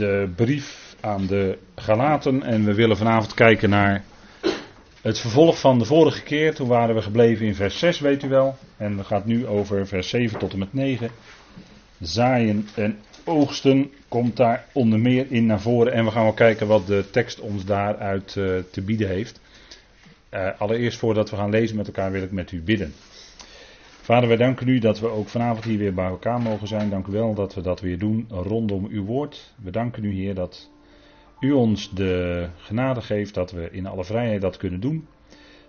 de brief aan de Galaten en we willen vanavond kijken naar het vervolg van de vorige keer. Toen waren we gebleven in vers 6, weet u wel. En we gaan nu over vers 7 tot en met 9. Zaaien en oogsten komt daar onder meer in naar voren. En we gaan wel kijken wat de tekst ons daaruit uh, te bieden heeft. Uh, allereerst voordat we gaan lezen met elkaar wil ik met u bidden. Vader, wij danken u dat we ook vanavond hier weer bij elkaar mogen zijn. Dank u wel dat we dat weer doen rondom uw woord. We danken u, Heer, dat u ons de genade geeft dat we in alle vrijheid dat kunnen doen.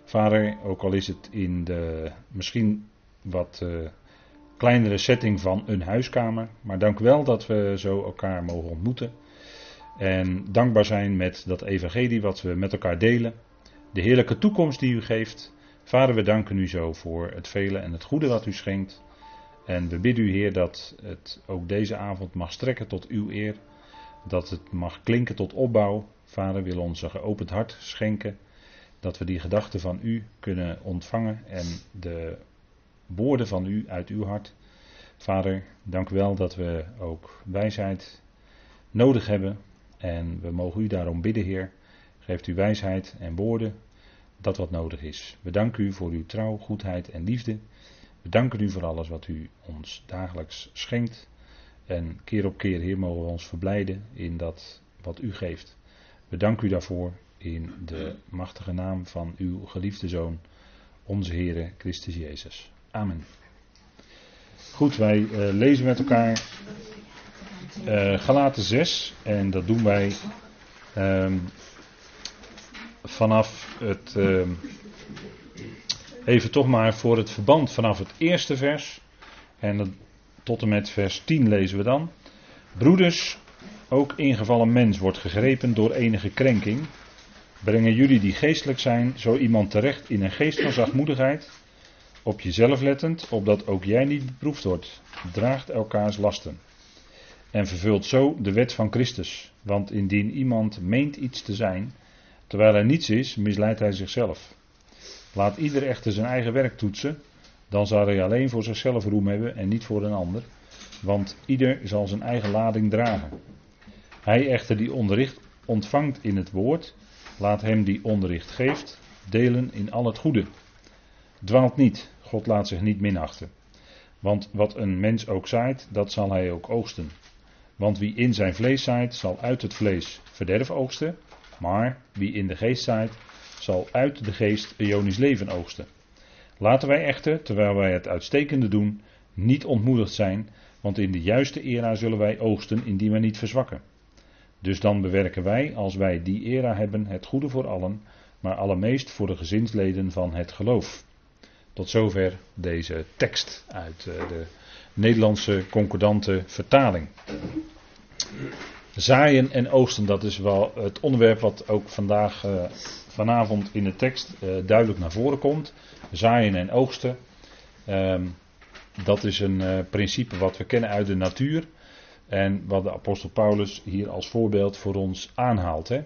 Vader, ook al is het in de misschien wat uh, kleinere setting van een huiskamer. Maar dank u wel dat we zo elkaar mogen ontmoeten. En dankbaar zijn met dat evangelie wat we met elkaar delen. De heerlijke toekomst die u geeft. Vader, we danken u zo voor het vele en het goede wat u schenkt. En we bidden u, Heer, dat het ook deze avond mag strekken tot uw eer. Dat het mag klinken tot opbouw. Vader, wil ons een geopend hart schenken. Dat we die gedachten van u kunnen ontvangen en de woorden van u uit uw hart. Vader, dank u wel dat we ook wijsheid nodig hebben. En we mogen u daarom bidden, Heer. Geeft u wijsheid en woorden dat wat nodig is. We danken u voor uw trouw, goedheid en liefde. We danken u voor alles wat u ons dagelijks schenkt. En keer op keer, Heer, mogen we ons verblijden in dat wat u geeft. We danken u daarvoor in de machtige naam van uw geliefde Zoon, onze Heere Christus Jezus. Amen. Goed, wij uh, lezen met elkaar uh, Galaten 6 en dat doen wij um, vanaf het. Uh, even toch maar voor het verband vanaf het eerste vers. En tot en met vers 10 lezen we dan. Broeders, ook ingevallen mens wordt gegrepen door enige krenking. Brengen jullie die geestelijk zijn, zo iemand terecht in een geest van zachtmoedigheid. Op jezelf lettend, opdat ook jij niet beproefd wordt. Draagt elkaars lasten. En vervult zo de wet van Christus. Want indien iemand meent iets te zijn, Terwijl hij niets is, misleidt hij zichzelf. Laat ieder echter zijn eigen werk toetsen, dan zal hij alleen voor zichzelf roem hebben en niet voor een ander, want ieder zal zijn eigen lading dragen. Hij echter die onderricht ontvangt in het woord, laat hem die onderricht geeft, delen in al het goede. Dwaalt niet, God laat zich niet minachten. Want wat een mens ook zaait, dat zal hij ook oogsten. Want wie in zijn vlees zaait, zal uit het vlees verderf oogsten. Maar wie in de geest zaait, zal uit de geest ionisch leven oogsten. Laten wij echter, terwijl wij het uitstekende doen, niet ontmoedigd zijn, want in de juiste era zullen wij oogsten indien wij niet verzwakken. Dus dan bewerken wij, als wij die era hebben, het goede voor allen, maar allermeest voor de gezinsleden van het geloof. Tot zover deze tekst uit eh, de Nederlandse concordante vertaling. Zaaien en oogsten, dat is wel het onderwerp wat ook vandaag, uh, vanavond in de tekst uh, duidelijk naar voren komt. Zaaien en oogsten. Um, dat is een uh, principe wat we kennen uit de natuur. En wat de apostel Paulus hier als voorbeeld voor ons aanhaalt. Hè.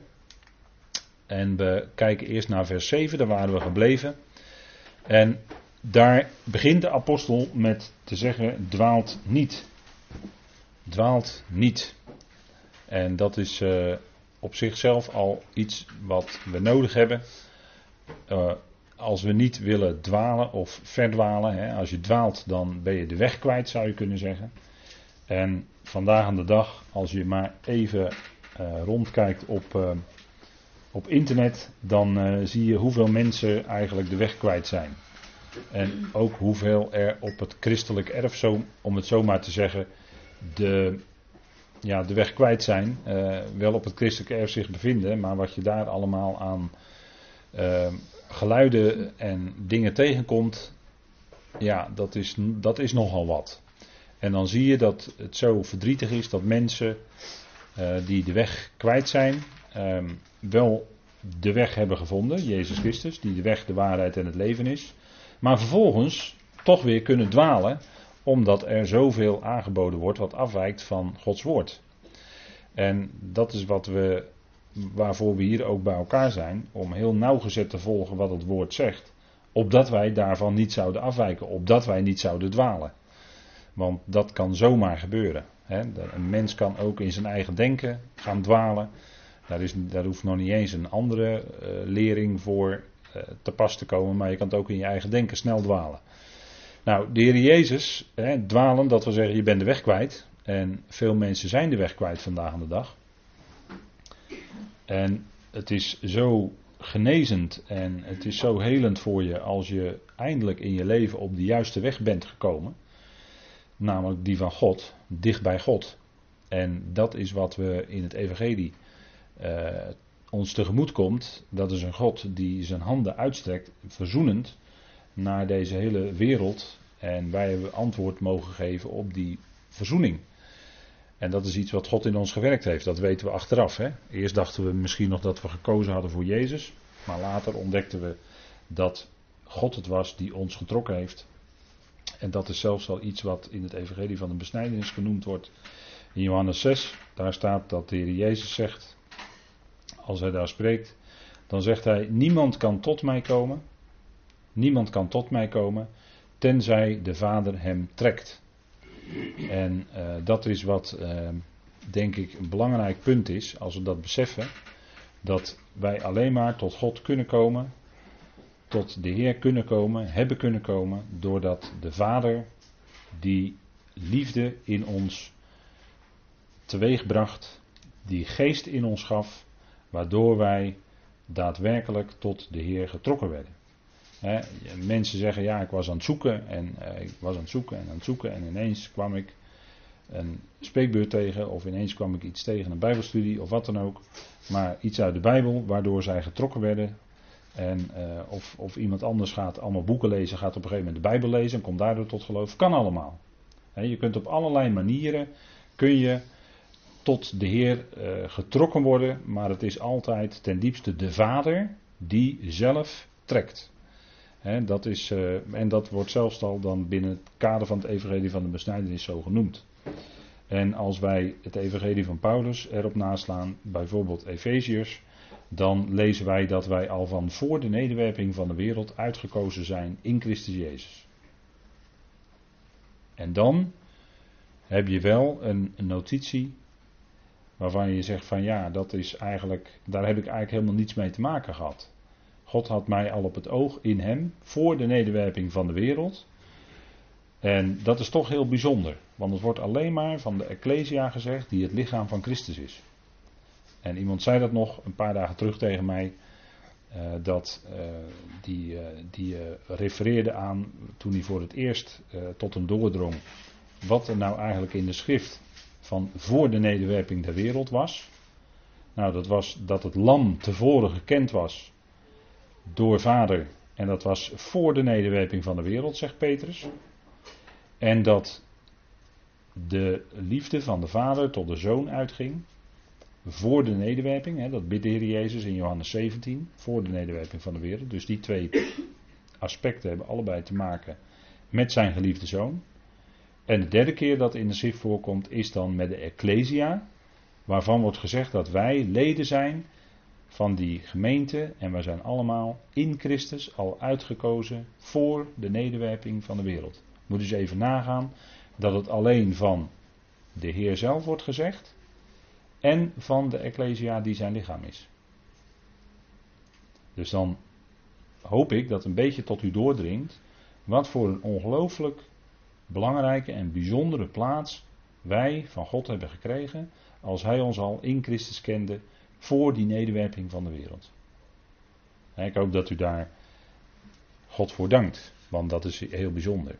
En we kijken eerst naar vers 7, daar waren we gebleven. En daar begint de apostel met te zeggen: dwaalt niet. Dwaalt niet. En dat is uh, op zichzelf al iets wat we nodig hebben. Uh, als we niet willen dwalen of verdwalen. Hè, als je dwaalt, dan ben je de weg kwijt, zou je kunnen zeggen. En vandaag aan de dag, als je maar even uh, rondkijkt op, op internet, dan zie je hoeveel mensen eigenlijk de weg kwijt zijn. En ook hoeveel er op het christelijk erf, zo, om het zo maar te zeggen, de ja, de weg kwijt zijn. Uh, wel op het christelijke erf zich bevinden, maar wat je daar allemaal aan uh, geluiden en dingen tegenkomt, ja, dat is, dat is nogal wat. En dan zie je dat het zo verdrietig is dat mensen uh, die de weg kwijt zijn, um, wel de weg hebben gevonden, Jezus Christus, die de weg, de waarheid en het leven is, maar vervolgens toch weer kunnen dwalen omdat er zoveel aangeboden wordt wat afwijkt van Gods woord. En dat is wat we, waarvoor we hier ook bij elkaar zijn, om heel nauwgezet te volgen wat het woord zegt, opdat wij daarvan niet zouden afwijken, opdat wij niet zouden dwalen. Want dat kan zomaar gebeuren. Hè. Een mens kan ook in zijn eigen denken gaan dwalen. Daar, is, daar hoeft nog niet eens een andere uh, lering voor uh, te pas te komen, maar je kan het ook in je eigen denken snel dwalen. Nou, de Heer Jezus, hè, dwalen, dat wil zeggen je bent de weg kwijt. En veel mensen zijn de weg kwijt vandaag aan de dag. En het is zo genezend en het is zo helend voor je als je eindelijk in je leven op de juiste weg bent gekomen. Namelijk die van God, dicht bij God. En dat is wat we in het Evangelie uh, ons tegemoet komt. Dat is een God die zijn handen uitstrekt, verzoenend, naar deze hele wereld. En wij hebben antwoord mogen geven op die verzoening. En dat is iets wat God in ons gewerkt heeft. Dat weten we achteraf. Hè? Eerst dachten we misschien nog dat we gekozen hadden voor Jezus. Maar later ontdekten we dat God het was die ons getrokken heeft. En dat is zelfs al iets wat in het Evangelie van de besnijdenis genoemd wordt. In Johannes 6, daar staat dat de Heer Jezus zegt, als hij daar spreekt, dan zegt hij: Niemand kan tot mij komen. Niemand kan tot mij komen, tenzij de Vader hem trekt. En uh, dat is wat, uh, denk ik, een belangrijk punt is, als we dat beseffen, dat wij alleen maar tot God kunnen komen, tot de Heer kunnen komen, hebben kunnen komen, doordat de Vader die liefde in ons teweegbracht, die geest in ons gaf, waardoor wij daadwerkelijk tot de Heer getrokken werden mensen zeggen ja, ik was aan het zoeken en uh, ik was aan het zoeken en aan het zoeken en ineens kwam ik een spreekbeurt tegen of ineens kwam ik iets tegen, een bijbelstudie of wat dan ook. Maar iets uit de Bijbel waardoor zij getrokken werden. En uh, of, of iemand anders gaat allemaal boeken lezen, gaat op een gegeven moment de Bijbel lezen en komt daardoor tot geloof. Kan allemaal. je kunt op allerlei manieren kun je tot de Heer uh, getrokken worden, maar het is altijd ten diepste de Vader die zelf trekt dat is, uh, en dat wordt zelfs al dan binnen het kader van het evangelie van de besnijdenis zo genoemd. En als wij het evangelie van Paulus erop naslaan, bijvoorbeeld Efeziërs, dan lezen wij dat wij al van voor de nederwerping van de wereld uitgekozen zijn in Christus Jezus. En dan heb je wel een, een notitie waarvan je zegt van ja, dat is eigenlijk, daar heb ik eigenlijk helemaal niets mee te maken gehad. God had mij al op het oog in hem voor de nederwerping van de wereld. En dat is toch heel bijzonder, want het wordt alleen maar van de Ecclesia gezegd die het lichaam van Christus is. En iemand zei dat nog een paar dagen terug tegen mij, uh, dat uh, die, uh, die refereerde aan toen hij voor het eerst tot hem doordrong wat er nou eigenlijk in de schrift van voor de nederwerping der wereld was. Nou, dat was dat het lam tevoren gekend was door vader. En dat was voor de nederwerping van de wereld, zegt Petrus. En dat de liefde van de vader tot de zoon uitging. Voor de nederwerping, hè, dat bidt de Heer Jezus in Johannes 17. Voor de nederwerping van de wereld. Dus die twee aspecten hebben allebei te maken met zijn geliefde zoon. En de derde keer dat in de schrift voorkomt is dan met de Ecclesia. Waarvan wordt gezegd dat wij leden zijn van die gemeente en wij zijn allemaal in Christus al uitgekozen voor de nederwerping van de wereld. Moet dus even nagaan dat het alleen van de Heer zelf wordt gezegd en van de Ecclesia die zijn lichaam is. Dus dan hoop ik dat een beetje tot u doordringt wat voor een ongelooflijk belangrijke en bijzondere plaats wij van God hebben gekregen als Hij ons al in Christus kende voor die nederwerping van de wereld. Ik hoop dat u daar God voor dankt, want dat is heel bijzonder.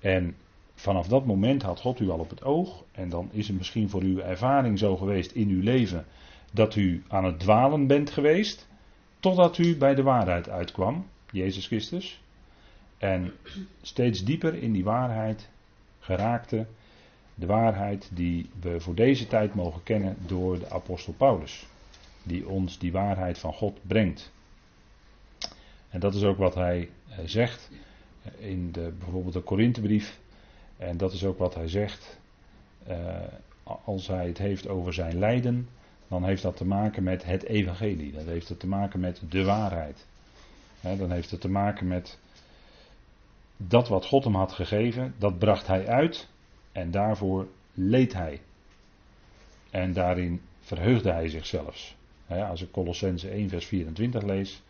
En vanaf dat moment had God u al op het oog, en dan is het misschien voor uw ervaring zo geweest in uw leven dat u aan het dwalen bent geweest, totdat u bij de waarheid uitkwam, Jezus Christus, en steeds dieper in die waarheid geraakte de waarheid die we voor deze tijd mogen kennen door de apostel Paulus. Die ons die waarheid van God brengt. En dat is ook wat hij eh, zegt in de, bijvoorbeeld de Korinthebrief. En dat is ook wat hij zegt uh, als hij het heeft over zijn lijden. Dan heeft dat te maken met het evangelie. Dat heeft het te maken met de waarheid. dan heeft het te maken met dat wat God hem had gegeven, dat bracht hij uit en daarvoor leed hij. En daarin verheugde hij zichzelf. Als ik Colossense 1 vers 24 lees,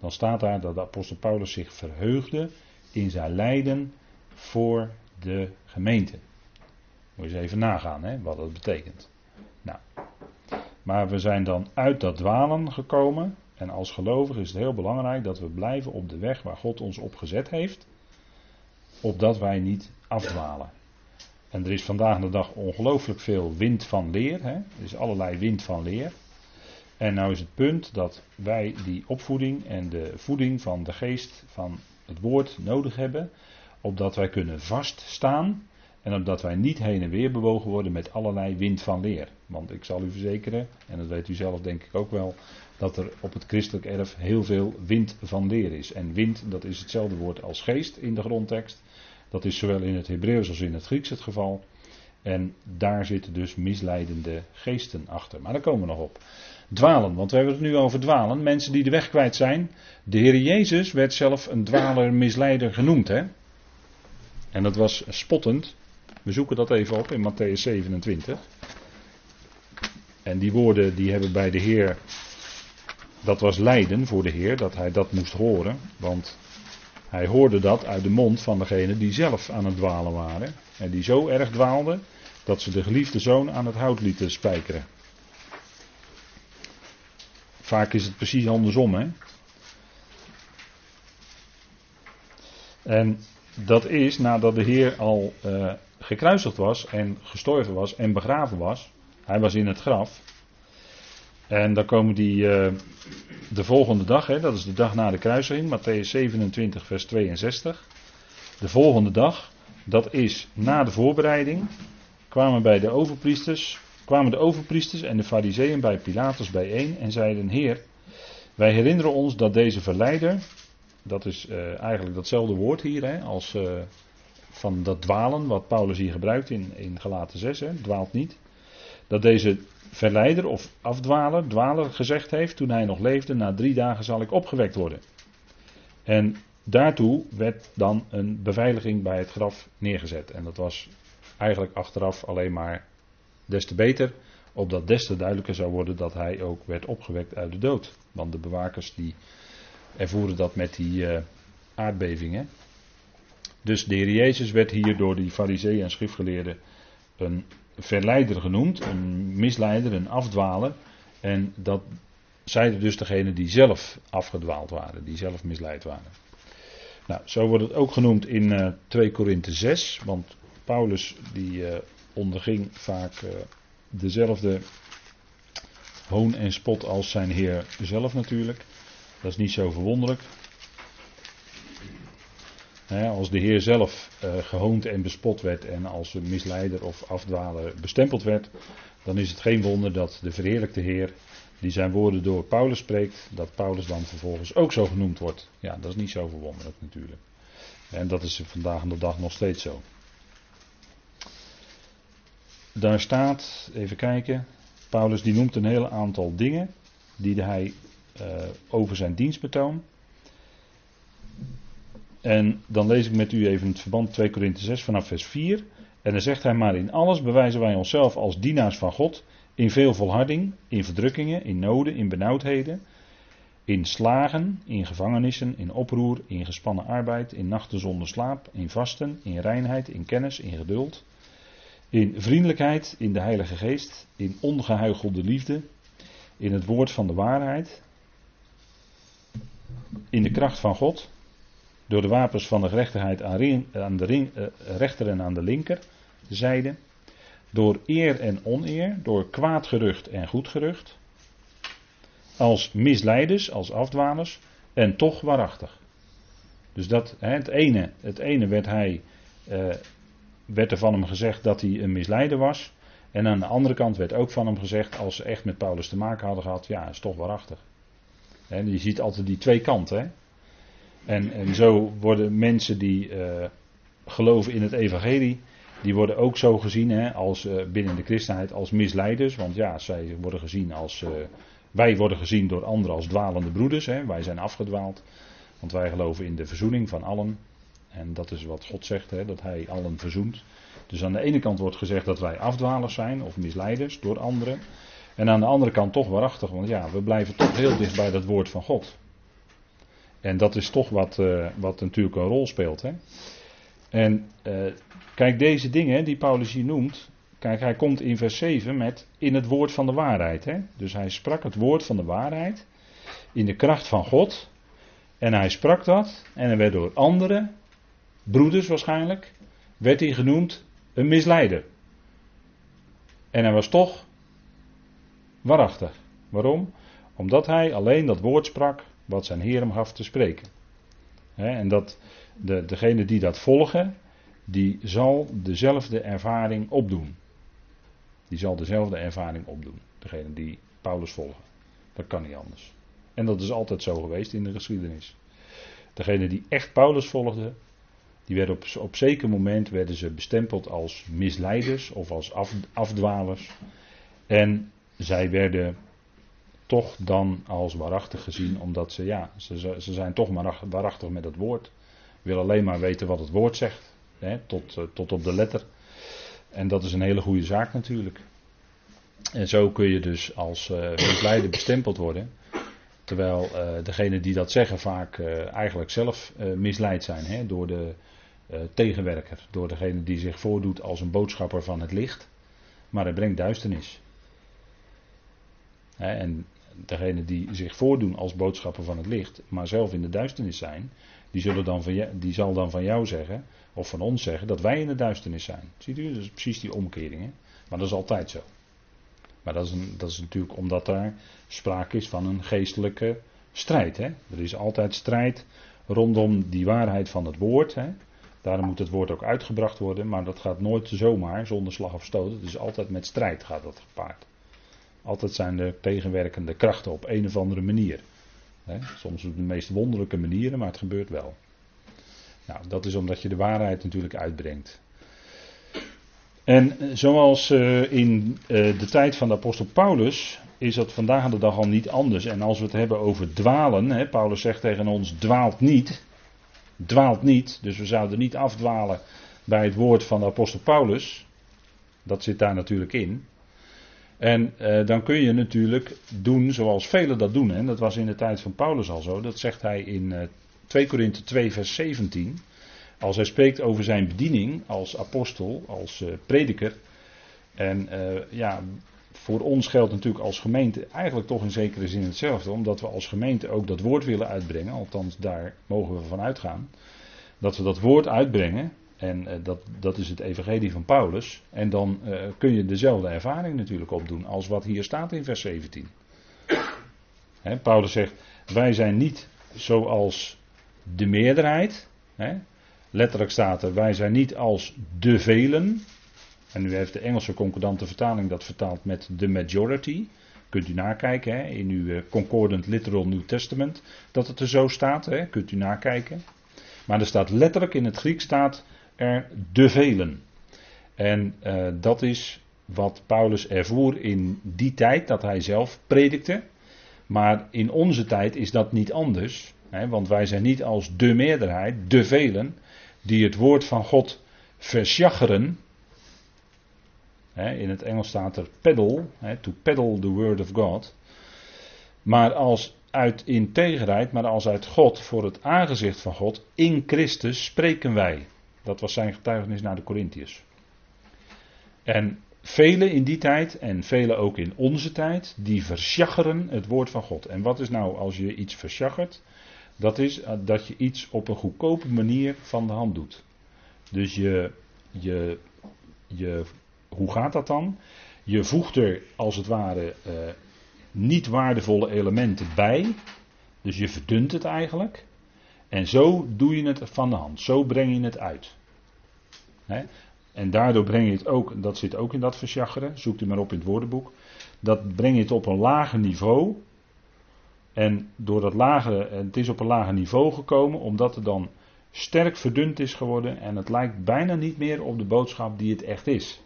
dan staat daar dat de apostel Paulus zich verheugde in zijn lijden voor de gemeente. Moet je eens even nagaan hè, wat dat betekent. Nou, maar we zijn dan uit dat dwalen gekomen. En als gelovig is het heel belangrijk dat we blijven op de weg waar God ons op gezet heeft. Opdat wij niet afdwalen. En er is vandaag de dag ongelooflijk veel wind van leer. Hè? Er is allerlei wind van leer. En nou is het punt dat wij die opvoeding en de voeding van de geest van het woord nodig hebben. Opdat wij kunnen vaststaan. En opdat wij niet heen en weer bewogen worden met allerlei wind van leer. Want ik zal u verzekeren, en dat weet u zelf denk ik ook wel, dat er op het christelijk erf heel veel wind van leer is. En wind, dat is hetzelfde woord als geest in de grondtekst. Dat is zowel in het Hebreeuws als in het Grieks het geval. En daar zitten dus misleidende geesten achter. Maar daar komen we nog op. Dwalen, want we hebben het nu over dwalen. Mensen die de weg kwijt zijn. De Heer Jezus werd zelf een dwaler, misleider genoemd. Hè? En dat was spottend. We zoeken dat even op in Matthäus 27. En die woorden die hebben bij de Heer. Dat was lijden voor de Heer, dat hij dat moest horen. Want hij hoorde dat uit de mond van degene die zelf aan het dwalen waren. En die zo erg dwaalden dat ze de geliefde zoon aan het hout lieten spijkeren. Vaak is het precies andersom, hè? En dat is nadat de Heer al uh, gekruisigd was en gestorven was en begraven was. Hij was in het graf. En dan komen die uh, de volgende dag, hè, dat is de dag na de kruisiging, Matthäus 27, vers 62. De volgende dag, dat is na de voorbereiding, kwamen bij de overpriesters, kwamen de overpriesters en de fariseeën bij Pilatus bijeen en zeiden: Heer, wij herinneren ons dat deze verleider, dat is uh, eigenlijk datzelfde woord hier, hè, als uh, van dat dwalen, wat Paulus hier gebruikt in, in Galaten 6, hè, dwaalt niet. Dat deze verleider of afdwaler, dwaler gezegd heeft toen hij nog leefde, na drie dagen zal ik opgewekt worden. En daartoe werd dan een beveiliging bij het graf neergezet. En dat was eigenlijk achteraf alleen maar des te beter, opdat des te duidelijker zou worden dat hij ook werd opgewekt uit de dood. Want de bewakers die ervoeren dat met die uh, aardbevingen. Dus de Heer Jezus werd hier door die fariseeën en schriftgeleerden een verleider genoemd, een misleider, een afdwaler. En dat zeiden dus degenen die zelf afgedwaald waren, die zelf misleid waren. Nou, zo wordt het ook genoemd in uh, 2 Korinthe 6, want Paulus die uh, onderging vaak uh, dezelfde hoon en spot als zijn Heer zelf natuurlijk. Dat is niet zo verwonderlijk als de Heer zelf uh, gehoond en bespot werd en als een misleider of afdwaler bestempeld werd, dan is het geen wonder dat de verheerlijkte Heer, die zijn woorden door Paulus spreekt, dat Paulus dan vervolgens ook zo genoemd wordt. Ja, dat is niet zo verwonderlijk natuurlijk. En dat is vandaag de dag nog steeds zo. Daar staat, even kijken, Paulus die noemt een heel aantal dingen die hij uh, over zijn dienstbetoon en dan lees ik met u even het verband 2 Korinthe 6 vanaf vers 4. En dan zegt hij maar in alles bewijzen wij onszelf als dienaars van God. In veel volharding, in verdrukkingen, in noden, in benauwdheden. In slagen, in gevangenissen, in oproer, in gespannen arbeid, in nachten zonder slaap, in vasten, in reinheid, in kennis, in geduld. In vriendelijkheid, in de Heilige Geest, in ongehuichelde liefde, in het woord van de waarheid, in de kracht van God, door de wapens van de gerechtigheid aan, de ring, uh, rechter en aan de linker zijde. Door eer en oneer, door kwaad gerucht en goed gerucht. Als misleiders, als afdwalers en toch waarachtig. Dus dat, het, ene, het ene werd, hij, uh, werd er van hem gezegd dat hij een misleider was. En aan de andere kant werd ook van hem gezegd, als ze echt met Paulus te maken hadden gehad, ja, is toch waarachtig. Je ziet altijd die twee kanten. Hè? En, en zo worden mensen die uh, geloven in het evangelie, die worden ook zo gezien hè, als uh, binnen de christenheid als misleiders. Want ja, zij worden gezien als, uh, wij worden gezien door anderen als dwalende broeders. Hè, wij zijn afgedwaald, want wij geloven in de verzoening van allen. En dat is wat God zegt, hè, dat hij allen verzoent. Dus aan de ene kant wordt gezegd dat wij afdwalers zijn of misleiders door anderen. En aan de andere kant toch waarachtig, want ja, we blijven toch heel dicht bij dat woord van God. En dat is toch wat, uh, wat natuurlijk een rol speelt. Hè? En uh, kijk, deze dingen die Paulus hier noemt. Kijk, hij komt in vers 7 met in het woord van de waarheid. Hè? Dus hij sprak het woord van de waarheid. In de kracht van God. En hij sprak dat. En hij werd door andere, broeders waarschijnlijk, werd hij genoemd een misleider. En hij was toch waarachtig. Waarom? Omdat hij alleen dat woord sprak wat zijn Heer hem gaf te spreken. en dat de, degene die dat volgen, die zal dezelfde ervaring opdoen. Die zal dezelfde ervaring opdoen. Degene die Paulus volgen. Dat kan niet anders. En dat is altijd zo geweest in de geschiedenis. Degene die echt Paulus volgden, die werden op, op zeker moment werden ze bestempeld als misleiders of als af, afdwalers. En zij werden toch dan als waarachtig gezien, omdat ze, ja, ze, ze zijn toch maar waarachtig met het woord. Willen alleen maar weten wat het woord zegt, hè, tot, eh, tot op de letter. En dat is een hele goede zaak natuurlijk. En zo kun je dus als misleider bestempeld worden. Terwijl uh, degenen die dat zeggen vaak eigenlijk zelf misleid zijn hè, door de tegenwerker. Door degene die zich voordoet als een boodschapper van het licht. Maar hij brengt duisternis. En degene die zich voordoen als boodschapper van het licht, maar zelf in de duisternis zijn, die, zullen dan van je, die zal dan van jou zeggen, of van ons zeggen, dat wij in de duisternis zijn. Ziet u, dat is precies die omkering. Hè? Maar dat is altijd zo. Maar dat is, een, dat is natuurlijk omdat daar sprake is van een geestelijke strijd. Hè? Er is altijd strijd rondom die waarheid van het woord. Hè? Daarom moet het woord ook uitgebracht worden, maar dat gaat nooit zomaar, zonder slag of stoot. Het is altijd met strijd gaat dat gepaard. Altijd zijn er tegenwerkende krachten op een of andere manier. soms op de meest wonderlijke manieren, maar het gebeurt wel. Nou, dat is omdat je de waarheid natuurlijk uitbrengt. En eh, zoals uh, in uh, de tijd van de apostel Paulus is dat vandaag de dag al niet anders. En als we het hebben over dwalen, Paulus zegt tegen ons: dwaalt niet. Dwaalt niet. Dus we zouden niet afdwalen bij het woord van de apostel Paulus. Dat zit daar natuurlijk in. En uh, dan kun je natuurlijk doen zoals velen dat doen. En dat was in de tijd van Paulus al zo. Dat zegt hij in uh, 2 Korinthe 2 vers 17. Als hij spreekt over zijn bediening als apostel, als uh, prediker. En eh, ja, voor ons geldt natuurlijk als gemeente eigenlijk toch in zekere zin hetzelfde. Omdat we als gemeente ook dat woord willen uitbrengen. Althans, daar mogen we van uitgaan. Dat we dat woord uitbrengen. En uh, dat, dat is het evangelie van Paulus. En dan uh, kun je dezelfde ervaring natuurlijk opdoen als wat hier staat in vers 17. He, Paulus zegt, wij zijn niet zoals de meerderheid. He, letterlijk staat er, wij zijn niet als de velen. En nu heeft de Engelse concordante vertaling dat vertaald met the majority. Kunt u nakijken in uw uh, Concordant Literal New Testament. Dat het er zo staat, kunt u nakijken. Maar er staat letterlijk in het Griek staat er de velen. En uh, dat is wat Paulus ervoer in die tijd dat hij zelf predikte. Maar in onze tijd is dat niet anders. Hè, want wij zijn niet als de meerderheid, de velen, die het woord van God versjaggeren. In het Engels staat er peddle, hè, to peddle the word of God. Maar als uit integerheid, maar als uit God, voor het aangezicht van God, in Christus spreken wij. Dat was zijn getuigenis naar de Corinthiërs. En velen in die tijd en velen ook in onze tijd, die versjaggeren het woord van God. En wat is nou als je iets versjaggert? Dat is eh, dat je iets op een goedkope manier van de hand doet. Dus je, je, je hoe gaat dat dan? Je voegt er als het ware uh, niet waardevolle elementen bij. Dus je verdunt het eigenlijk. En zo doe je het van de hand. Zo breng je het uit. En daardoor breng je het ook, dat zit ook in dat versjaggeren, zoekt u maar op in het woordenboek. Dat breng je het op een lager niveau. En door dat lagere, het is op een lager niveau gekomen, omdat het dan sterk verdund is geworden en het lijkt bijna niet meer op de boodschap die het echt is.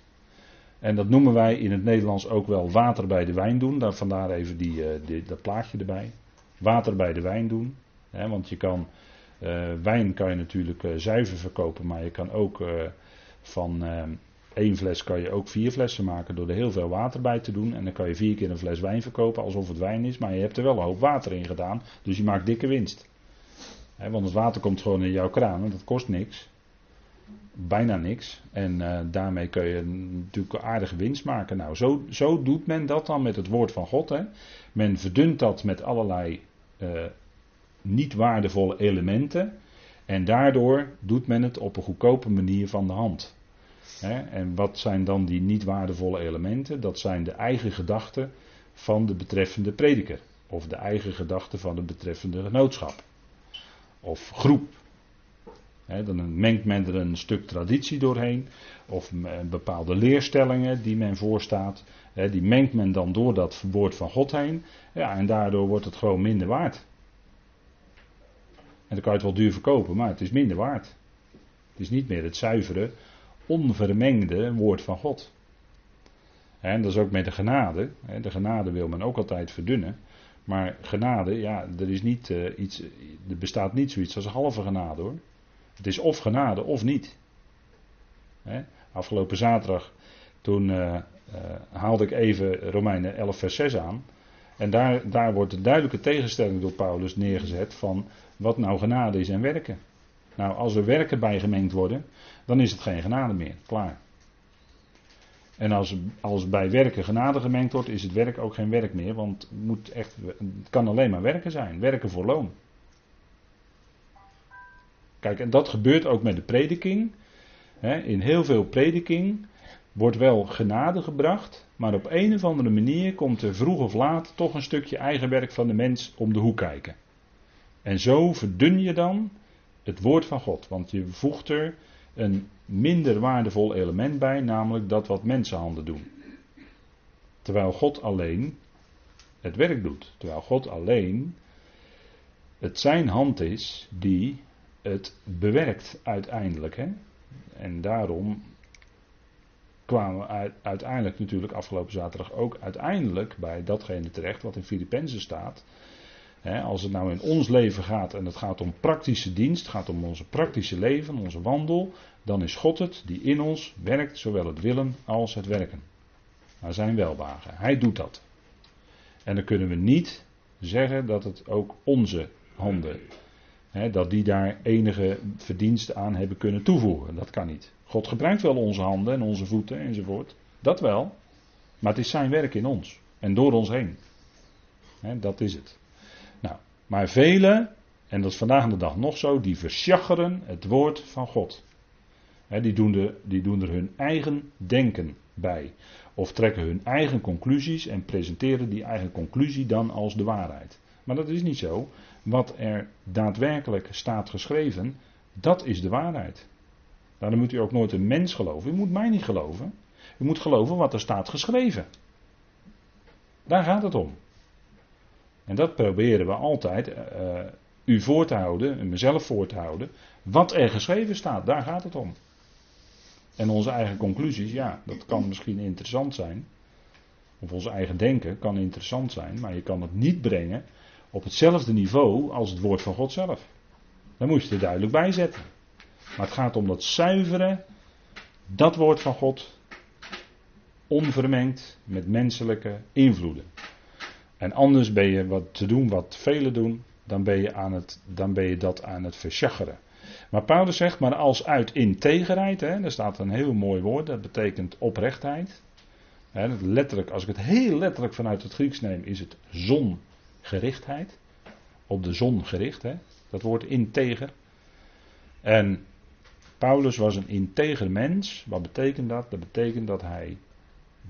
En dat noemen wij in het Nederlands ook wel water bij de wijn doen. Daar, vandaar even die, uh, die, dat plaatje erbij. Water bij de wijn doen. want je kan Uh, wijn kan je natuurlijk uh, zuiver verkopen, maar je kan ook uh, van één fles kan je ook vier flessen maken door er heel veel water bij te doen. En dan kan je vier keer een fles wijn verkopen alsof het wijn is, maar je hebt er wel een hoop water in gedaan, dus je maakt dikke winst. want het water komt gewoon in jouw kraan en dat kost niks. Bijna niks. En daarmee kun je natuurlijk aardige winst maken. Nou, zo, zo doet men dat dan met het woord van God. Hè. Men verdunt dat met allerlei niet waardevolle elementen. En daardoor doet men het op een goedkope manier van de hand. En wat zijn dan die niet waardevolle elementen? Dat zijn de eigen gedachten van de betreffende prediker. Of de eigen gedachten van de betreffende genootschap. Of groep. dan mengt men er een stuk traditie doorheen. Of bepaalde leerstellingen die men voorstaat. die mengt men dan door dat woord van God heen. Ja, en daardoor wordt het gewoon minder waard. En dan kan je het wel duur verkopen, maar het is minder waard. Het is niet meer het zuivere, onvermengde woord van God. En dat is ook met de genade. De genade wil men ook altijd verdunnen. Maar genade, ja, er, is niet, uh, iets, er bestaat niet zoiets als halve genade hoor. Het is of genade of niet. Afgelopen zaterdag, toen uh, uh, haalde ik even Romeinen 11 vers 6 aan. En daar, daar wordt een duidelijke tegenstelling door Paulus neergezet van wat nou genade is en werken. Nou, als er werken bijgemengd worden, dan is het geen genade meer. Klaar. En als, als bij werken genade gemengd wordt, is het werk ook geen werk meer. Want het, moet echt, het kan alleen maar werken zijn. Werken voor loon. Kijk, en dat gebeurt ook met de prediking. In heel veel prediking wordt wel genade gebracht, maar op een of andere manier komt er vroeg of laat toch een stukje eigen werk van de mens om de hoek kijken. En zo verdun je dan het woord van God, want je voegt er een minder waardevol element bij, namelijk dat wat mensenhanden doen. Terwijl God alleen het werk doet, terwijl God alleen het zijn hand is die het bewerkt uiteindelijk. Hè? En daarom kwamen we uiteindelijk natuurlijk afgelopen zaterdag ook uiteindelijk bij datgene terecht wat in Filippenzen staat als het nou in ons leven gaat en het gaat om praktische dienst, gaat om onze praktische leven, onze wandel, dan is God het die in ons werkt, zowel het willen als het werken. Naar zijn welwagen. Hij doet dat. En dan kunnen we niet zeggen dat het ook onze handen, dat die daar enige verdiensten aan hebben kunnen toevoegen. Dat kan niet. God gebruikt wel onze handen en onze voeten enzovoort. Dat wel. Maar het is zijn werk in ons en door ons heen. dat is het. Maar velen, en dat is vandaag de dag nog zo, die versjaggeren het woord van God. die, doen de, die doen er hun eigen denken bij. Of trekken hun eigen conclusies en presenteren die eigen conclusie dan als de waarheid. Maar dat is niet zo. Wat er daadwerkelijk staat geschreven, dat is de waarheid. Daarom moet u ook nooit een mens geloven. U moet mij niet geloven. U moet geloven wat er staat geschreven. Daar gaat het om. En dat proberen we altijd uh, u voor te houden, en mezelf voor te houden. Wat er geschreven staat, daar gaat het om. En onze eigen conclusies, ja, dat kan misschien interessant zijn. Of onze eigen denken kan interessant zijn, maar je kan het niet brengen op hetzelfde niveau als het woord van God zelf. Dan moet je er duidelijk bij zetten. Maar het gaat om dat zuivere, dat woord van God, onvermengd met menselijke invloeden. En anders ben je wat te doen wat velen doen, dan ben je, aan het, dan ben je dat aan het versjaggeren. Maar Paulus zegt, maar als uit integerheid, hè, daar staat een heel mooi woord, dat betekent oprechtheid. Hè, letterlijk, als ik het heel letterlijk vanuit het Grieks neem, is het zongerichtheid. Op de zon gericht, hè, dat woord integer. En Paulus was een integer mens. Wat betekent dat? Dat betekent dat hij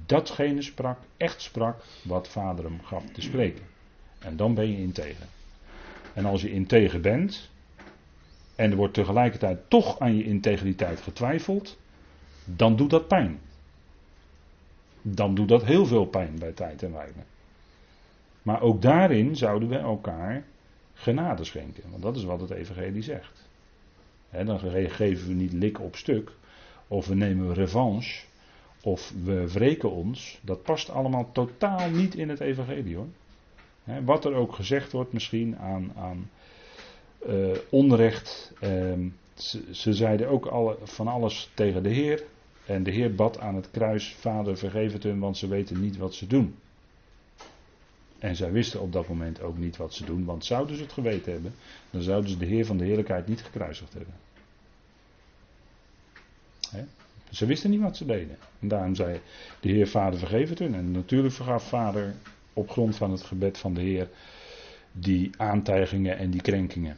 datgene sprak, echt sprak, wat vader hem gaf te spreken. En dan ben je integer. En als je integer bent, en er wordt tegelijkertijd toch aan je integriteit getwijfeld, dan doet dat pijn. Dan doet dat heel veel pijn bij tijd en wijle. Maar ook daarin zouden we elkaar genade schenken. Want dat is wat het Evangelie zegt. dan geven we niet lik op stuk. Of we nemen revanche of we wreken ons, dat past allemaal totaal niet in het evangelie hoor. wat er ook gezegd wordt misschien aan, aan uh, onrecht. Ehm, ze, ze, zeiden ook alle, van alles tegen de Heer. En de Heer bad aan het kruis: Vader, vergeef het hun, want ze weten niet wat ze doen. En zij wisten op dat moment ook niet wat ze doen, want zouden ze het geweten hebben, dan zouden ze de Heer van de Heerlijkheid niet gekruisigd hebben. Ze wisten niet wat ze deden. En daarom zei de Heer Vader vergeef het hun. En natuurlijk vergaf Vader op grond van het gebed van de Heer die aantijgingen en die krenkingen.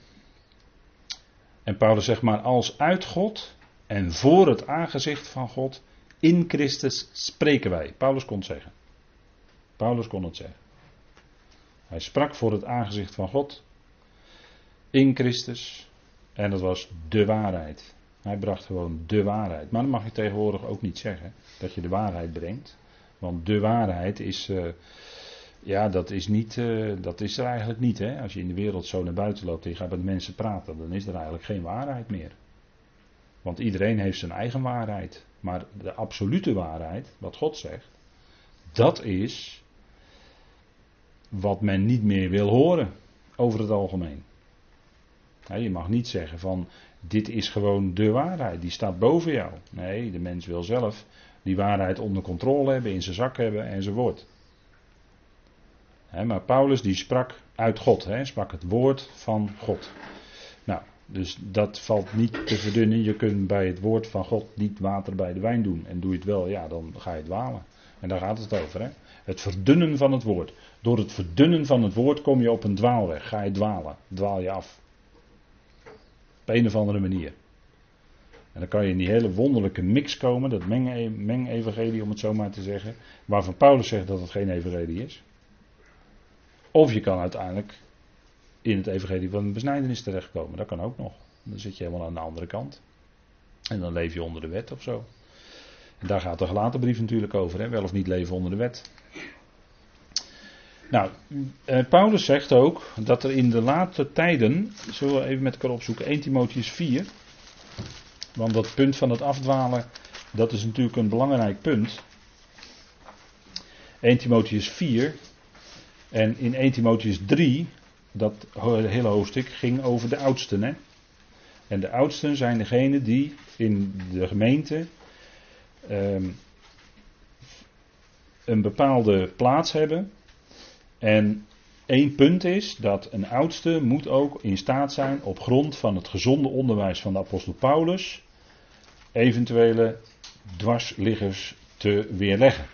En Paulus zegt maar als uit God en voor het aangezicht van God in Christus spreken wij. Paulus kon het zeggen. Paulus kon het zeggen. Hij sprak voor het aangezicht van God in Christus en dat was de waarheid. Hij bracht gewoon de waarheid. Maar dan mag je tegenwoordig ook niet zeggen dat je de waarheid brengt. Want de waarheid is. Uh, ja, dat is, niet, uh, dat is er eigenlijk niet. Hè? Als je in de wereld zo naar buiten loopt en je gaat met mensen praten, dan is er eigenlijk geen waarheid meer. Want iedereen heeft zijn eigen waarheid. Maar de absolute waarheid, wat God zegt, dat is wat men niet meer wil horen over het algemeen. je mag niet zeggen van dit is gewoon de waarheid, die staat boven jou. Nee, de mens wil zelf die waarheid onder controle hebben, in zijn zak hebben enzovoort. Maar Paulus die sprak uit God, he, sprak het woord van God. Nou, dus dat valt niet te verdunnen. Je kunt bij het woord van God niet water bij de wijn doen. En doe je het wel, ja, dan ga je dwalen. En daar gaat het over. Hè? Het verdunnen van het woord. Door het verdunnen van het woord kom je op een dwaalweg. Ga je dwalen. Dwaal je af. Op een of andere manier. En dan kan je in die hele wonderlijke mix komen, dat meng-evangelie om het zo maar te zeggen, waarvan Paulus zegt dat het geen evangelie is. Of je kan uiteindelijk in het evangelie van de besnijdenis terechtkomen, dat kan ook nog. Dan zit je helemaal aan de andere kant. En dan leef je onder de wet of zo. En daar gaat de gelaten brief natuurlijk over, hè? wel of niet leven onder de wet. Nou, eh, Paulus zegt ook dat er in de late tijden, zullen even met elkaar opzoeken, 1 Timotheus 4. Want dat punt van het afdwalen, dat is natuurlijk een belangrijk punt. 1 Timotheus 4 en in 1 Timotheus 3, dat hele hoofdstuk ging over de oudsten. Hè? En de oudsten zijn degenen die in de gemeente um, een bepaalde plaats hebben en één punt is dat een oudste moet ook in staat zijn op grond van het gezonde onderwijs van de apostel Paulus eventuele dwarsliggers te weerleggen.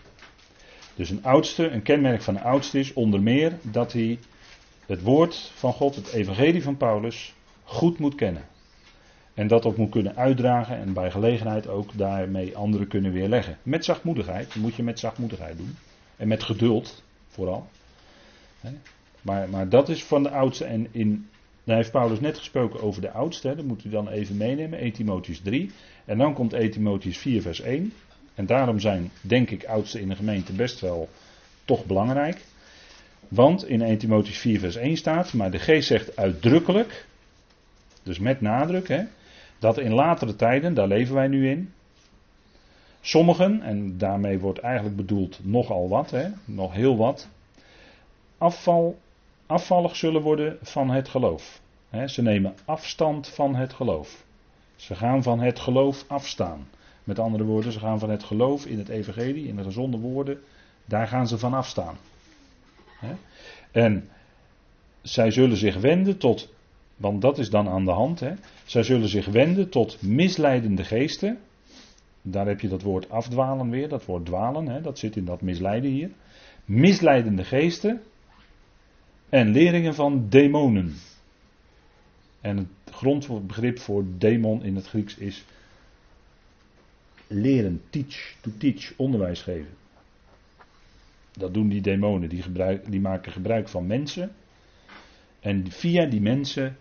Dus een oudste, een kenmerk van een oudste is onder meer dat hij het woord van God, het evangelie van Paulus, goed moet kennen. En dat ook moet kunnen uitdragen en bij gelegenheid ook daarmee anderen kunnen weerleggen. Met zachtmoedigheid, dat moet je met zachtmoedigheid doen. En met geduld vooral. Maar, maar dat is van de oudste. En in, daar heeft Paulus net gesproken over de oudste. Dat moet u dan even meenemen. 1 Timotheus 3. En dan komt 1 Timotheus 4 vers 1. En daarom zijn, denk ik, oudsten in de gemeente best wel toch belangrijk. Want in 1 Timotheus 4 vers 1 staat, maar de geest zegt uitdrukkelijk, dus met nadruk, hè, dat in latere tijden, daar leven wij nu in, sommigen, en daarmee wordt eigenlijk bedoeld nogal wat, hè, nog heel wat, afval, afvallig zullen worden van het geloof. ze nemen afstand van het geloof. Ze gaan van het geloof afstaan. Met andere woorden, ze gaan van het geloof in het evangelie, in de gezonde woorden, daar gaan ze van afstaan. En zij zullen zich wenden tot, want dat is dan aan de hand, hè, zij zullen zich wenden tot misleidende geesten. Daar heb je dat woord afdwalen weer, dat woord dwalen, dat zit in dat misleiden hier. Misleidende geesten, en leringen van demonen. En het grondbegrip voor demon in het Grieks is leren, teach, to teach, onderwijs geven. Dat doen die demonen, die, gebruik, die maken gebruik van mensen. En via die mensen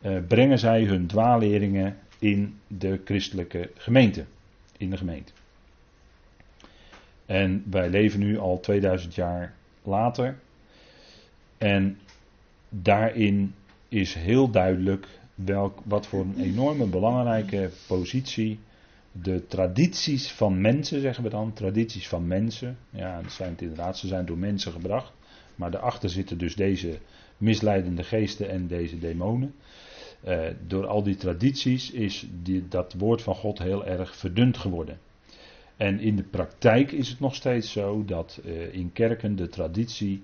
eh, brengen zij hun dwaalleringen in de christelijke gemeente. In de gemeente. En wij leven nu al 2000 jaar later en daarin is heel duidelijk welk, wat voor een enorme belangrijke positie de tradities van mensen, zeggen we dan, tradities van mensen, ja, dat zijn inderdaad, ze zijn door mensen gebracht, Maar daarachter zitten dus deze misleidende geesten en deze demonen. Uh, door al die tradities is die, dat woord van God heel erg verdund geworden. En in de praktijk is het nog steeds zo dat uh, in kerken de traditie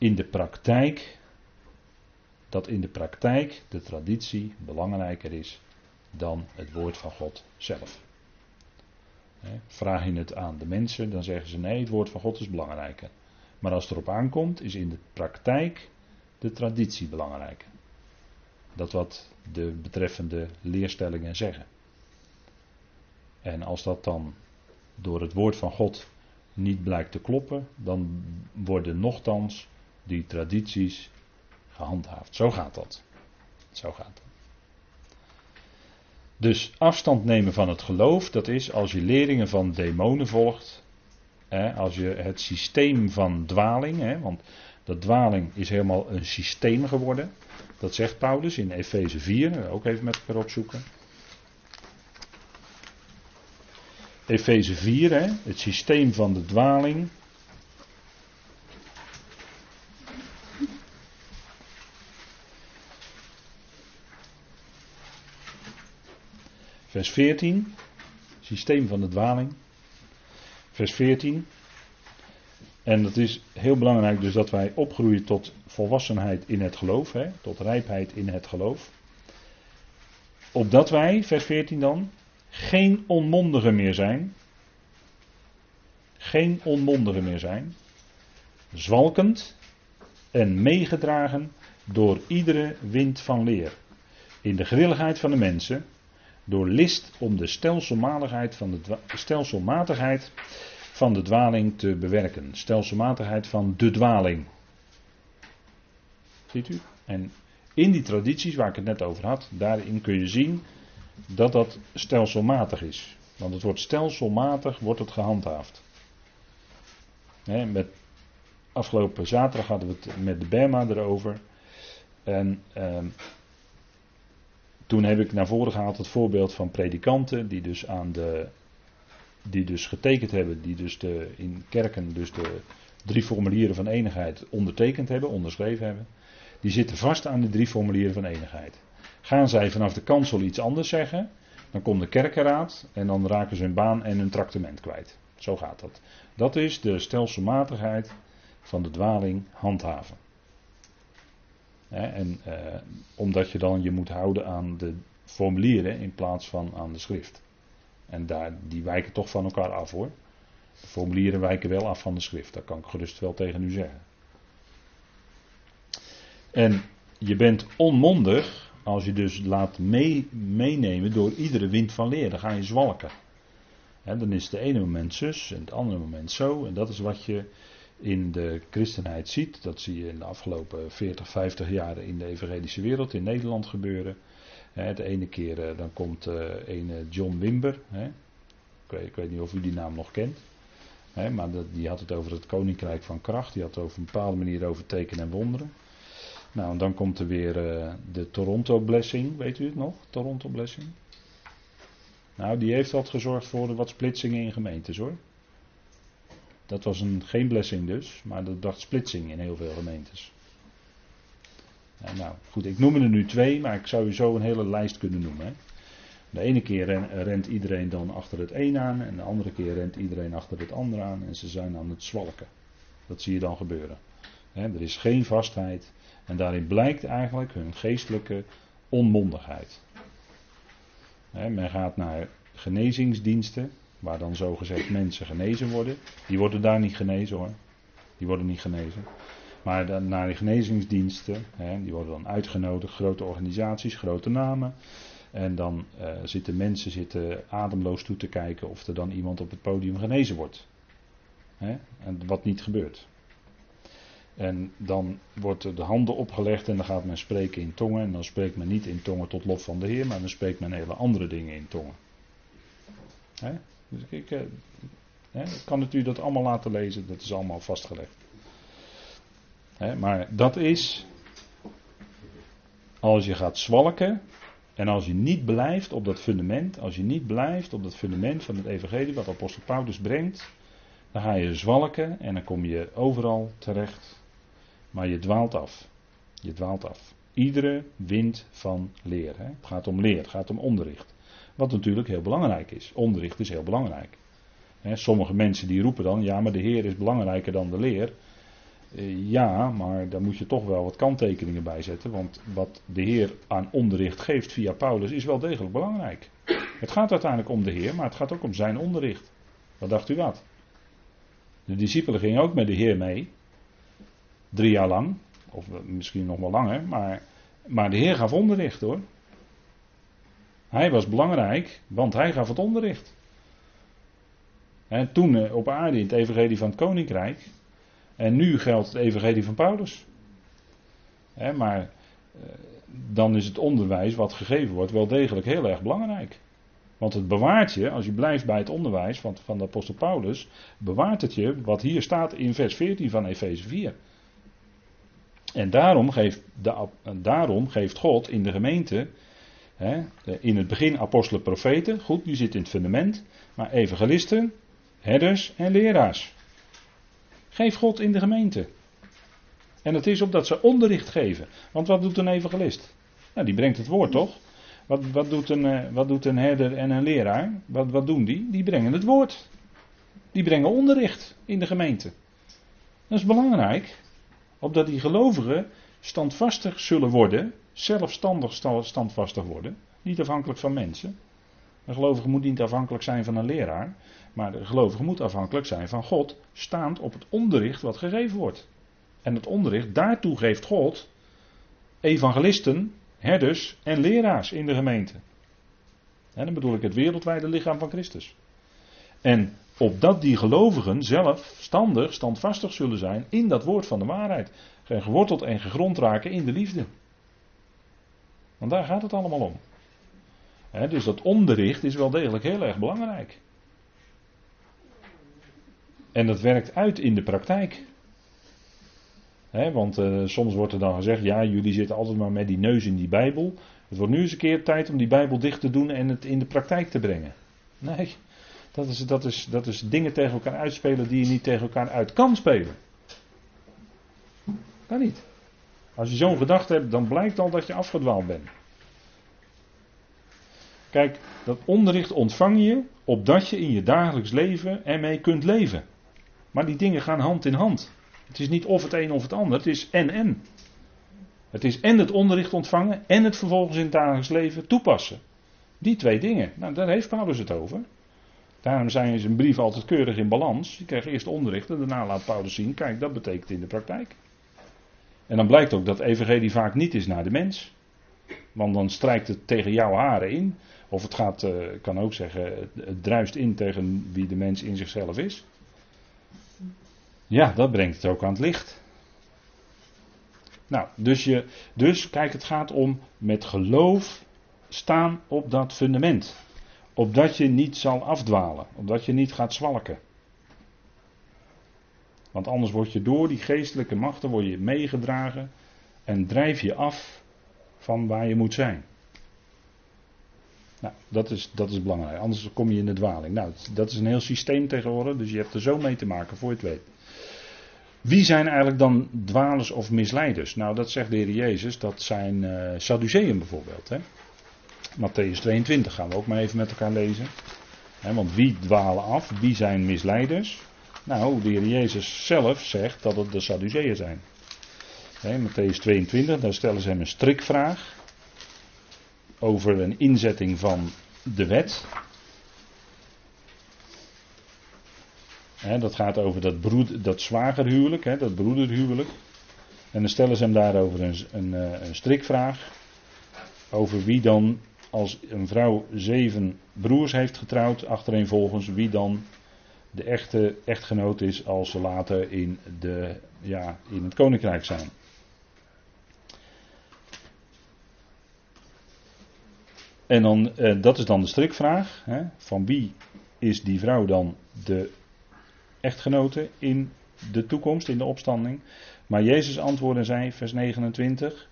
in de praktijk, dat in de praktijk de traditie belangrijker is dan het woord van God zelf. Vraag je het aan de mensen, dan zeggen ze nee, het woord van God is belangrijker. Maar als het erop aankomt, is in de praktijk de traditie belangrijker. Dat wat de betreffende leerstellingen zeggen. En als dat dan door het woord van God niet blijkt te kloppen, dan worden nochtans die tradities gehandhaafd. Zo gaat dat. Zo gaat dat. Dus afstand nemen van het geloof, dat is als je leringen van demonen volgt, hè, als je het systeem van dwaling, hè, want dat dwaling is helemaal een systeem geworden, dat zegt Paulus in Efeze 4, ook even met elkaar opzoeken. Efeze 4, hè, het systeem van de dwaling. Vers 14, systeem van de dwaling. Vers 14. En dat is heel belangrijk dus dat wij opgroeien tot volwassenheid in het geloof, hè, tot rijpheid in het geloof. Opdat wij, vers 14 dan, geen onmondigen meer zijn. Geen onmondigen meer zijn. Zwalkend en meegedragen door iedere wind van leer. In de grilligheid van de mensen door list om de stelselmatigheid van de, stelselmatigheid van de dwaling te bewerken. Stelselmatigheid van de dwaling. Ziet u? En in die tradities waar ik het net over had, daarin kun je zien dat dat stelselmatig is. Want het wordt stelselmatig wordt het gehandhaafd. met, afgelopen zaterdag hadden we het met de Berma erover. En ehm, toen heb ik naar voren gehaald het voorbeeld van predikanten die dus aan de die dus getekend hebben, die dus de, in kerken dus de drie formulieren van eenigheid ondertekend hebben, onderschreven hebben, die zitten vast aan de drie formulieren van eenigheid. Gaan zij vanaf de kansel iets anders zeggen, dan komt de kerkenraad en dan raken ze hun baan en hun tractement kwijt. Zo gaat dat. Dat is de stelselmatigheid van de dwaling handhaven en eh, omdat je dan je moet houden aan de formulieren in plaats van aan de schrift. En daar, die wijken toch van elkaar af hoor. De formulieren wijken wel af van de schrift, dat kan ik gerust wel tegen u zeggen. En je bent onmondig als je dus laat mee, meenemen door iedere wind van leer. Dan ga je zwalken. dan is het ene moment zus en het andere moment zo. En dat is wat je in de christenheid ziet. Dat zie je in de afgelopen 40, 50 jaren in de evangelische wereld in Nederland gebeuren. de ene keer eh, dan komt een John Wimber. Ik weet, niet of u die naam nog kent. maar die had het over het koninkrijk van kracht. Die had het over een bepaalde manier over tekenen en wonderen. Nou, en dan komt er weer uh, de Toronto Blessing. Weet u het nog? Toronto Blessing. Nou, die heeft wat gezorgd voor wat splitsingen in gemeentes hoor. Dat was een, geen blessing dus, maar dat dacht splitsing in heel veel gemeentes. Nou goed, ik noem er nu twee, maar ik zou u zo een hele lijst kunnen noemen. Hè. De ene keer rent iedereen dan achter het een aan en de andere keer rent iedereen achter het ander aan en ze zijn aan het zwalken. Dat zie je dan gebeuren. er is geen vastheid en daarin blijkt eigenlijk hun geestelijke onmondigheid. men gaat naar genezingsdiensten, waar dan zogezegd mensen genezen worden. Die worden daar niet genezen hoor. Die worden niet genezen. Maar dan naar de genezingsdiensten, hè, die worden dan uitgenodigd, grote organisaties, grote namen. En dan uh, zitten mensen zitten ademloos toe te kijken of er dan iemand op het podium genezen wordt. Hè? En wat niet gebeurt. En dan wordt de handen opgelegd en dan gaat men spreken in tongen. En dan spreekt men niet in tongen tot lof van de Heer, maar dan spreekt men hele andere dingen in tongen. Hè? Dus ik, eh, kan het u dat allemaal laten lezen, dat is allemaal vastgelegd. Maar dat is, als je gaat zwalken en als je niet blijft op dat fundament, als je niet blijft op dat fundament van het evangelie wat apostel Paulus brengt, dan ga je zwalken en dan kom je overal terecht Maar je dwaalt af. Je dwaalt af. Iedere wind van leer. Hè? Het gaat om leer, het gaat om onderricht. Wat natuurlijk heel belangrijk is. Onderricht is heel belangrijk. Sommige mensen die roepen dan, ja maar de Heer is belangrijker dan de leer. Eh, ja, maar daar moet je toch wel wat kanttekeningen bij zetten. Want wat de Heer aan onderricht geeft via Paulus is wel degelijk belangrijk. Het gaat uiteindelijk om de Heer, maar het gaat ook om zijn onderricht. Wat dacht u wat? De discipelen gingen ook met de Heer mee. Drie jaar lang. Of misschien nog wel langer. Maar, maar de Heer gaf onderricht hoor. Hij was belangrijk, want hij gaf het onderricht. En toen eh, op aarde in het evangelie van het koninkrijk. En nu geldt het evangelie van Paulus. maar eh, dan is het onderwijs wat gegeven wordt wel degelijk heel erg belangrijk. Want het bewaart je, als je blijft bij het onderwijs van, van de apostel Paulus, bewaart het je wat hier staat in vers 14 van Efeze 4. En daarom geeft, de, daarom geeft God in de gemeente, in het begin apostelen, profeten, goed, die zit in het fundament, maar evangelisten, herders en leraars. Geef God in de gemeente. En het is opdat ze onderricht geven. Want wat doet een evangelist? Nou, die brengt het woord toch? Wat, wat, doet, een, eh, wat doet een herder en een leraar? Wat, wat doen die? Die brengen het woord. Die brengen onderricht in de gemeente. Dat is belangrijk. Opdat die gelovigen standvastig zullen worden. Zelfstandig standvastig worden. Niet afhankelijk van mensen. Een gelovige moet niet afhankelijk zijn van een leraar. Maar de gelovige moet afhankelijk zijn van God, staand op het onderricht wat gegeven wordt. En het onderricht, daartoe geeft God evangelisten, herders en leraars in de gemeente. En dan bedoel ik het wereldwijde lichaam van Christus. En opdat die gelovigen zelf standig, standvastig zullen zijn in dat woord van de waarheid. Geworteld en gegrond raken in de liefde. Want daar gaat het allemaal om. dus dat onderricht is wel degelijk heel erg belangrijk. En dat werkt uit in de praktijk. want uh, soms wordt er dan gezegd, ja, jullie zitten altijd maar met die neus in die Bijbel. Het wordt nu eens een keer tijd om die Bijbel dicht te doen en het in de praktijk te brengen. Nee, dat is, dat is, dat is dingen tegen elkaar uitspelen die je niet tegen elkaar uit kan spelen. Kan niet. Als je zo'n gedachte hebt, dan blijkt al dat je afgedwaald bent. Kijk, dat onderricht ontvang je opdat je in je dagelijks leven ermee kunt leven. Maar die dingen gaan hand in hand. Het is niet of het een of het ander, het is en en. Het is en het onderricht ontvangen en het vervolgens in het dagelijks leven toepassen. Die twee dingen, nou, daar heeft Paulus het over. Daarom zijn zijn brief altijd keurig in balans. Je krijgt eerst onderricht en daarna laat Paulus zien, kijk, dat betekent in de praktijk. En dan blijkt ook dat evangelie vaak niet is naar de mens. Want dan strijkt het tegen jouw haren in. Of het gaat, uh, kan ook zeggen, het druist in tegen wie de mens in zichzelf is. Ja, dat brengt het ook aan het licht. Nou, dus, je, dus kijk, het gaat om met geloof staan op dat fundament. Opdat je niet zal afdwalen, opdat je niet gaat zwalken. Want anders word je door die geestelijke machten word je meegedragen en drijf je af van waar je moet zijn. Nou, dat is, dat is belangrijk. Anders kom je in de dwaling. Nou, dat is een heel systeem tegenwoordig, dus je hebt er zo mee te maken voor je het weet. Wie zijn eigenlijk dan dwalers of misleiders? Nou, dat zegt de Heer Jezus, dat zijn uh, Sadduceeën bijvoorbeeld. Hè? Matthäus 22 gaan we ook maar even met elkaar lezen. want wie dwalen af? Wie zijn misleiders? Nou, de Heer Jezus zelf zegt dat het de Sadduceeën zijn. He, Matthäus 22, daar stellen ze hem een strikvraag over een inzetting van de wet. dat gaat over dat, broed, dat zwagerhuwelijk, dat broederhuwelijk. En dan stellen ze hem daarover een, een, eh, een strikvraag. Over wie dan, als een vrouw zeven broers heeft getrouwd, achtereenvolgens, wie dan de echte echtgenoot is als ze later in, de, ja, in het koninkrijk zijn. En dan, eh, dat is dan de strikvraag. Hè, van wie is die vrouw dan de echtgenote in de toekomst, in de opstanding? Maar Jezus antwoordde zij, vers 29.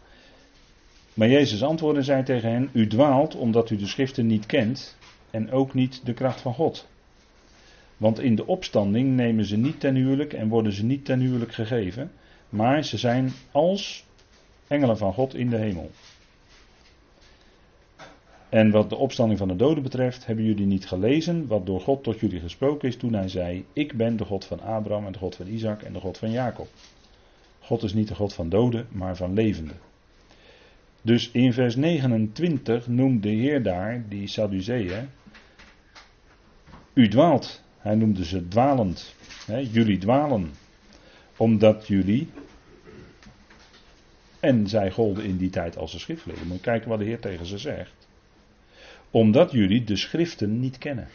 Maar Jezus antwoordde zij tegen hen: U dwaalt omdat u de schriften niet kent en ook niet de kracht van God. Want in de opstanding nemen ze niet ten huwelijk en worden ze niet ten huwelijk gegeven, maar ze zijn als engelen van God in de hemel. En wat de opstanding van de doden betreft, hebben jullie niet gelezen wat door God tot jullie gesproken is toen hij zei: Ik ben de God van Abraham en de God van Isaac en de God van Jacob. God is niet de God van doden, maar van levenden. Dus in vers 29 noemt de Heer daar die Sadduceeën. U dwaalt. Hij noemde ze dwalend. jullie dwalen. Omdat jullie. En zij golden in die tijd als de schriftgeleerden. Moet kijken wat de Heer tegen ze zegt. Omdat jullie de schriften niet kennen.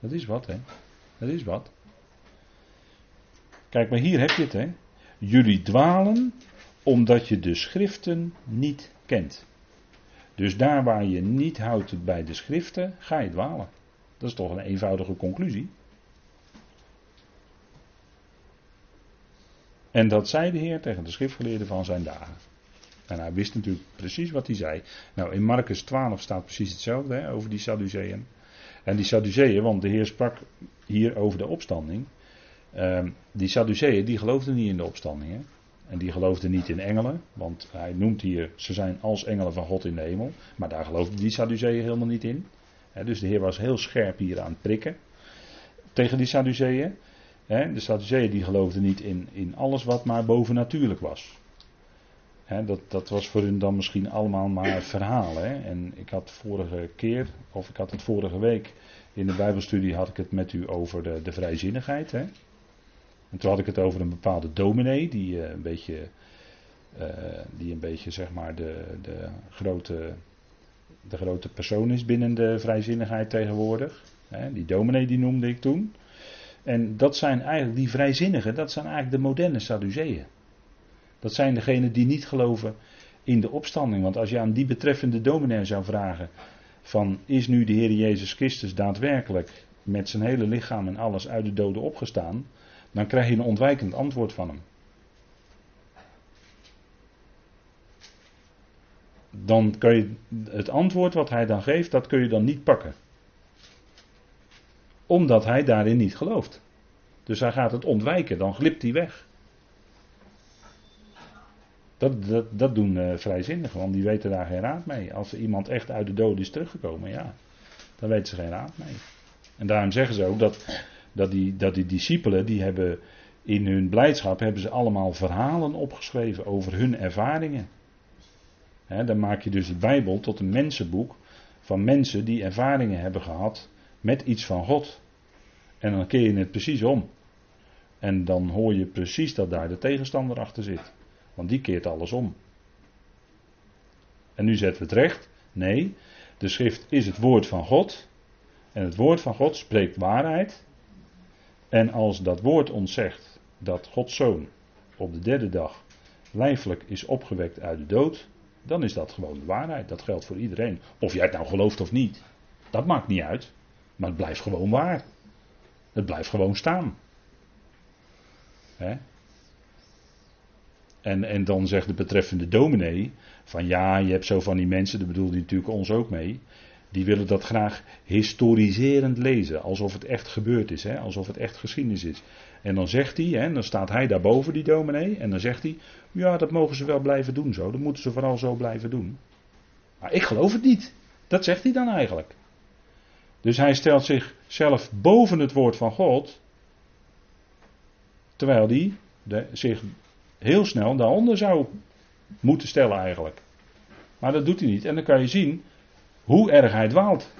Dat is wat, hè? Dat is wat. Kijk, maar hier heb je het, hè? Jullie dwalen omdat je de schriften niet kent. Dus daar waar je niet houdt bij de schriften, ga je dwalen. Dat is toch een eenvoudige conclusie. En dat zei de Heer tegen de schriftgeleerden van zijn dagen. En hij wist natuurlijk precies wat hij zei. Nou, in Marcus 12 staat precies hetzelfde hè, over die Sadduceeën. En die Sadduceeën, want de Heer sprak hier over de opstanding. Ehm, die Sadduceeën, die geloofden niet in de opstanding. Hè? En die geloofden niet in engelen, want hij noemt hier, ze zijn als engelen van God in de hemel. Maar daar geloofden die Sadduceeën helemaal niet in. Dus de Heer was heel scherp hier aan het prikken tegen die Sadduceeën. de Sadduceeën die geloofden niet in, in alles wat maar bovennatuurlijk was. dat, dat was voor hun dan misschien allemaal maar verhalen. En ik had vorige keer, of ik had het vorige week in de Bijbelstudie, had ik het met u over de, de vrijzinnigheid. En toen had ik het over een bepaalde dominee, die eh, een beetje, uh, die een beetje zeg maar de, de, grote, de grote persoon is binnen de vrijzinnigheid tegenwoordig. die dominee die noemde ik toen. En dat zijn eigenlijk, die vrijzinnigen, dat zijn eigenlijk de moderne Sadduceeën. Dat zijn degenen die niet geloven in de opstanding. Want als je aan die betreffende dominee zou vragen: van is nu de Heer Jezus Christus daadwerkelijk met zijn hele lichaam en alles uit de doden opgestaan? dan krijg je een ontwijkend antwoord van hem. Dan kun je het antwoord wat hij dan geeft, dat kun je dan niet pakken. Omdat hij daarin niet gelooft. Dus hij gaat het ontwijken, dan glipt hij weg. Dat, dat, dat doen uh, vrijzinnigen, want die weten daar geen raad mee. Als iemand echt uit de dood is teruggekomen, ja, dan weten ze geen raad mee. En daarom zeggen ze ook dat dat die, dat die discipelen, die hebben in hun blijdschap, hebben ze allemaal verhalen opgeschreven over hun ervaringen. Dan maak je dus de Bijbel tot een mensenboek van mensen die ervaringen hebben gehad met iets van God. En dan keer je het precies om. En dan hoor je precies dat daar de tegenstander achter zit. Want die keert alles om. En nu zetten we het recht. Nee, de schrift is het woord van God. En het woord van God spreekt waarheid. En als dat woord ons zegt dat Gods zoon op de derde dag lijfelijk is opgewekt uit de dood, dan is dat gewoon de waarheid. Dat geldt voor iedereen. Of jij het nou gelooft of niet, dat maakt niet uit. Maar het blijft gewoon waar. Het blijft gewoon staan. Hè? En, en dan zegt de betreffende dominee van ja, je hebt zo van die mensen, daar bedoelde hij natuurlijk ons ook mee die willen dat graag historiserend lezen, alsof het echt gebeurd is, hè? alsof het echt geschiedenis is. En dan zegt hij, hè, dan staat hij daarboven, die dominee, en dan zegt hij, ja, dat mogen ze wel blijven doen zo, dat moeten ze vooral zo blijven doen. Maar ik geloof het niet. Dat zegt hij dan eigenlijk. Dus hij stelt zichzelf boven het woord van God, terwijl hij zich heel snel daaronder zou moeten stellen eigenlijk. Maar dat doet hij niet. En dan kan je zien hoe erg hij dwaalt.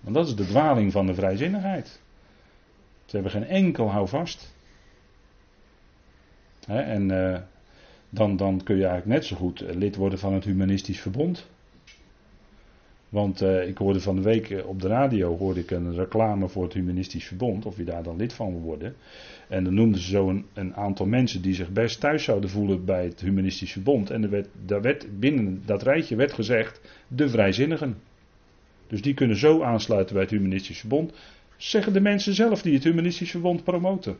Want dat is de dwaling van de vrijzinnigheid. Ze hebben geen enkel houvast. en uh, dan, dan kun je eigenlijk net zo goed lid worden van het Humanistisch Verbond. Want uh, ik hoorde van de week eh, op de radio hoorde ik een reclame voor het Humanistisch Verbond, of je daar dan lid van wil worden. En dan noemden ze zo een, een, aantal mensen die zich best thuis zouden voelen bij het Humanistisch Verbond. En er werd, daar werd, binnen dat rijtje werd gezegd de vrijzinnigen. Dus die kunnen zo aansluiten bij het Humanistisch Verbond. Zeggen de mensen zelf die het Humanistisch Verbond promoten.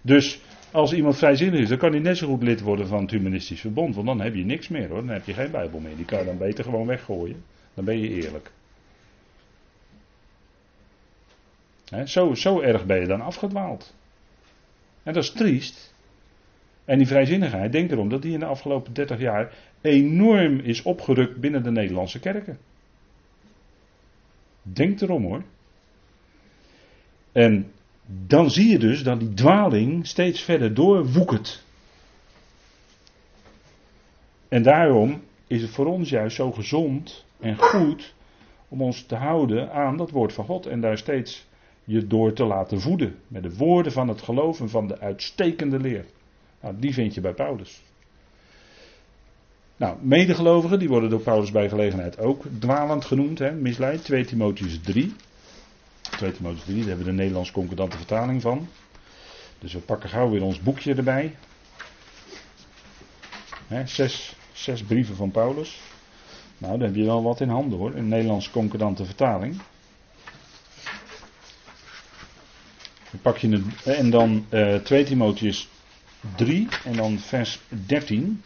Dus als iemand vrijzinnig is, dan kan hij net zo goed lid worden van het Humanistisch Verbond. Want dan heb je niks meer hoor. Dan heb je geen Bijbel meer. Die kan je dan beter gewoon weggooien. Dan ben je eerlijk. zo, zo erg ben je dan afgedwaald. En dat is triest. En die vrijzinnigheid, denk erom dat die in de afgelopen 30 jaar enorm is opgerukt binnen de Nederlandse kerken. Denk erom hoor. En dan zie je dus dat die dwaling steeds verder doorwoekert. En daarom is het voor ons juist zo gezond en goed om ons te houden aan dat woord van God en daar steeds je door te laten voeden met de woorden van het geloof en van de uitstekende leer. Nou, die vind je bij Paulus. Nou, medegelovigen, die worden door Paulus bij gelegenheid ook dwalend genoemd, hè, misleid. 2 Timotheus 3. 2 Timotheus 3, daar hebben we de Nederlands concordante vertaling van. Dus we pakken gauw weer ons boekje erbij. Zes, zes brieven van Paulus. Nou, dan heb je wel wat in handen hoor, een Nederlands concordante vertaling. Pak je en dan uh, 2 Timotheus 3 en dan vers 13.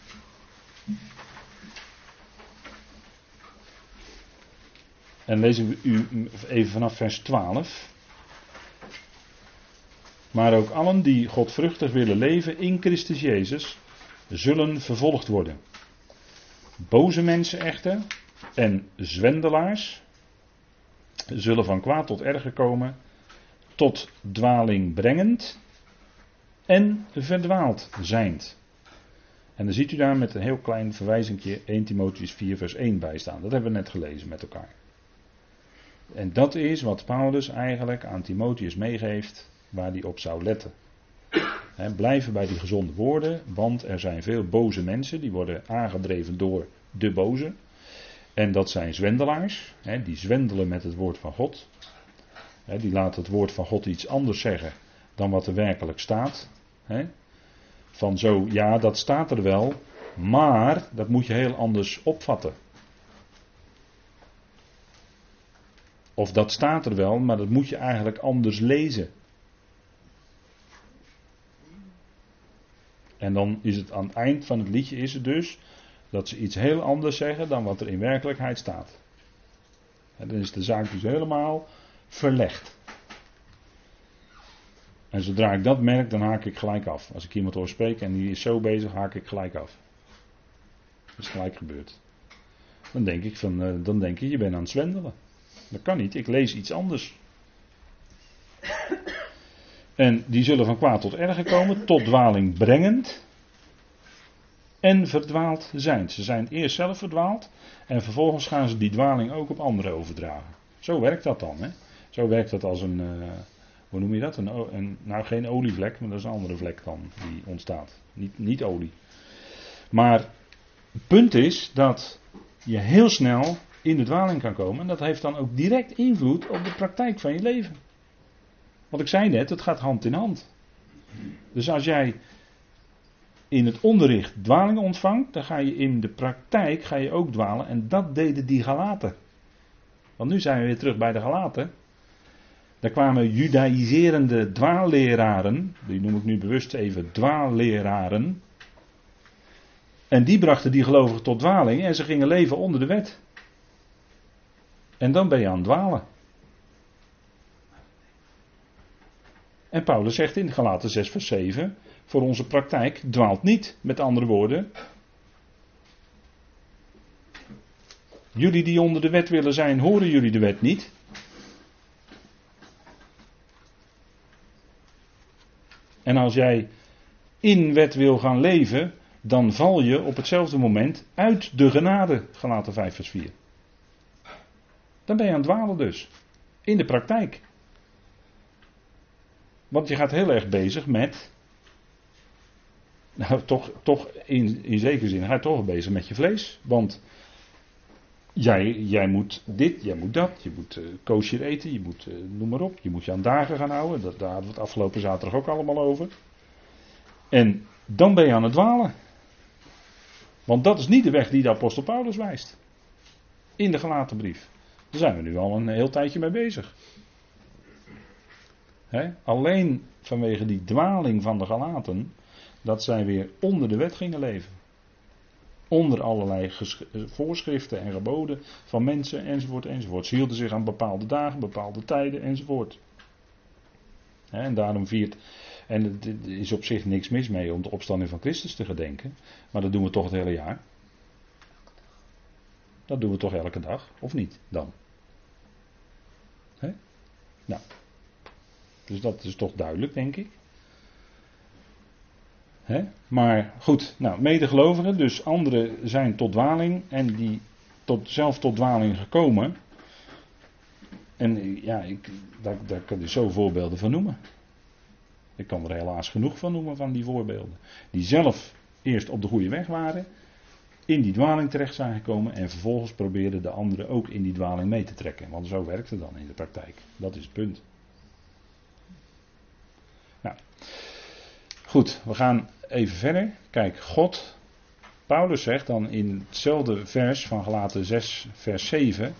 En lees ik u even vanaf vers 12. Maar ook allen die godvruchtig willen leven in Christus Jezus, zullen vervolgd worden. Boze mensen echter en zwendelaars zullen van kwaad tot erger komen, tot dwaling brengend en verdwaald zijnd. En dan ziet u daar met een heel klein verwijzingje 1 Timotheus 4 vers 1 bij staan. Dat hebben we net gelezen met elkaar. En dat is wat Paulus eigenlijk aan Timotheus meegeeft waar hij op zou letten. Blijven bij die gezonde woorden, want er zijn veel boze mensen die worden aangedreven door de boze. En dat zijn zwendelaars, die zwendelen met het woord van God. Die laten het woord van God iets anders zeggen dan wat er werkelijk staat. Van zo, ja, dat staat er wel, maar dat moet je heel anders opvatten. Of dat staat er wel, maar dat moet je eigenlijk anders lezen. En dan is het aan het eind van het liedje is het dus dat ze iets heel anders zeggen dan wat er in werkelijkheid staat. En dan is de zaak dus helemaal verlegd. En zodra ik dat merk, dan haak ik gelijk af. Als ik iemand hoor spreken en die is zo bezig, haak ik gelijk af. Dat is gelijk gebeurd. Dan denk ik van, eh, dan denk je, je bent aan het zwendelen. Dat kan niet, ik lees iets anders. En die zullen van kwaad tot erger komen, tot dwaling brengend en verdwaald zijn. Ze zijn eerst zelf verdwaald en vervolgens gaan ze die dwaling ook op anderen overdragen. Zo werkt dat dan. Hè? Zo werkt dat als een, uh, hoe noem je dat? Een, nou geen olievlek, maar dat is een andere vlek dan die ontstaat. Niet, niet olie. Maar het punt is dat je heel snel in de dwaling kan komen. En dat heeft dan ook direct invloed op de praktijk van je leven. Want ik zei net, het gaat hand in hand. Dus als jij in het onderricht dwaling ontvangt, dan ga je in de praktijk ga je ook dwalen. En dat deden die Galaten. Want nu zijn we weer terug bij de Galaten. Daar kwamen judaïserende dwaalleraren, die noem ik nu bewust even dwaalleraren. En die brachten die gelovigen tot dwaling en ze gingen leven onder de wet. En dan ben je aan het dwalen. En Paulus zegt in Galaten 6 vers 7, voor onze praktijk dwaalt niet, met andere woorden. Jullie die onder de wet willen zijn, horen jullie de wet niet? En als jij in wet wil gaan leven, dan val je op hetzelfde moment uit de genade, Galaten 5 vers 4. Dan ben je aan het dwalen dus. In de praktijk. Want je gaat heel erg bezig met. Nou, toch, toch in, in zekere zin ga je toch bezig met je vlees. Want jij, jij moet dit, jij moet dat. Je moet uh, kosher eten, je moet, uh, noem maar op. Je moet je aan dagen gaan houden. Dat, daar hadden we het afgelopen zaterdag ook allemaal over. En dan ben je aan het dwalen. Want dat is niet de weg die de apostel Paulus wijst. In de gelaten brief. Daar zijn we nu al een heel tijdje mee bezig. Alleen vanwege die dwaling van de Galaten, dat zij weer onder de wet gingen leven. Onder allerlei voorschriften en geboden van mensen enzovoort enzovoort. Ze hielden zich aan bepaalde dagen, bepaalde tijden enzovoort. En daarom viert. En er is op zich niks mis mee om de opstanding van Christus te gedenken. Maar dat doen we toch het hele jaar. Dat doen we toch elke dag, of niet dan? Nou. Dus dat is toch duidelijk, denk ik. Hè? Maar goed, nou, medegelovigen, dus anderen zijn tot dwaling en die tot, zelf tot dwaling gekomen. En ja, ik, daar, daar kan je zo voorbeelden van noemen. Ik kan er helaas genoeg van noemen van die voorbeelden. Die zelf eerst op de goede weg waren, in die dwaling terecht zijn gekomen en vervolgens probeerden de anderen ook in die dwaling mee te trekken. Want zo werkt het dan in de praktijk. Dat is het punt. Nou, goed, we gaan even verder. Kijk, God, Paulus zegt dan in hetzelfde vers van Galaten 6, vers 7.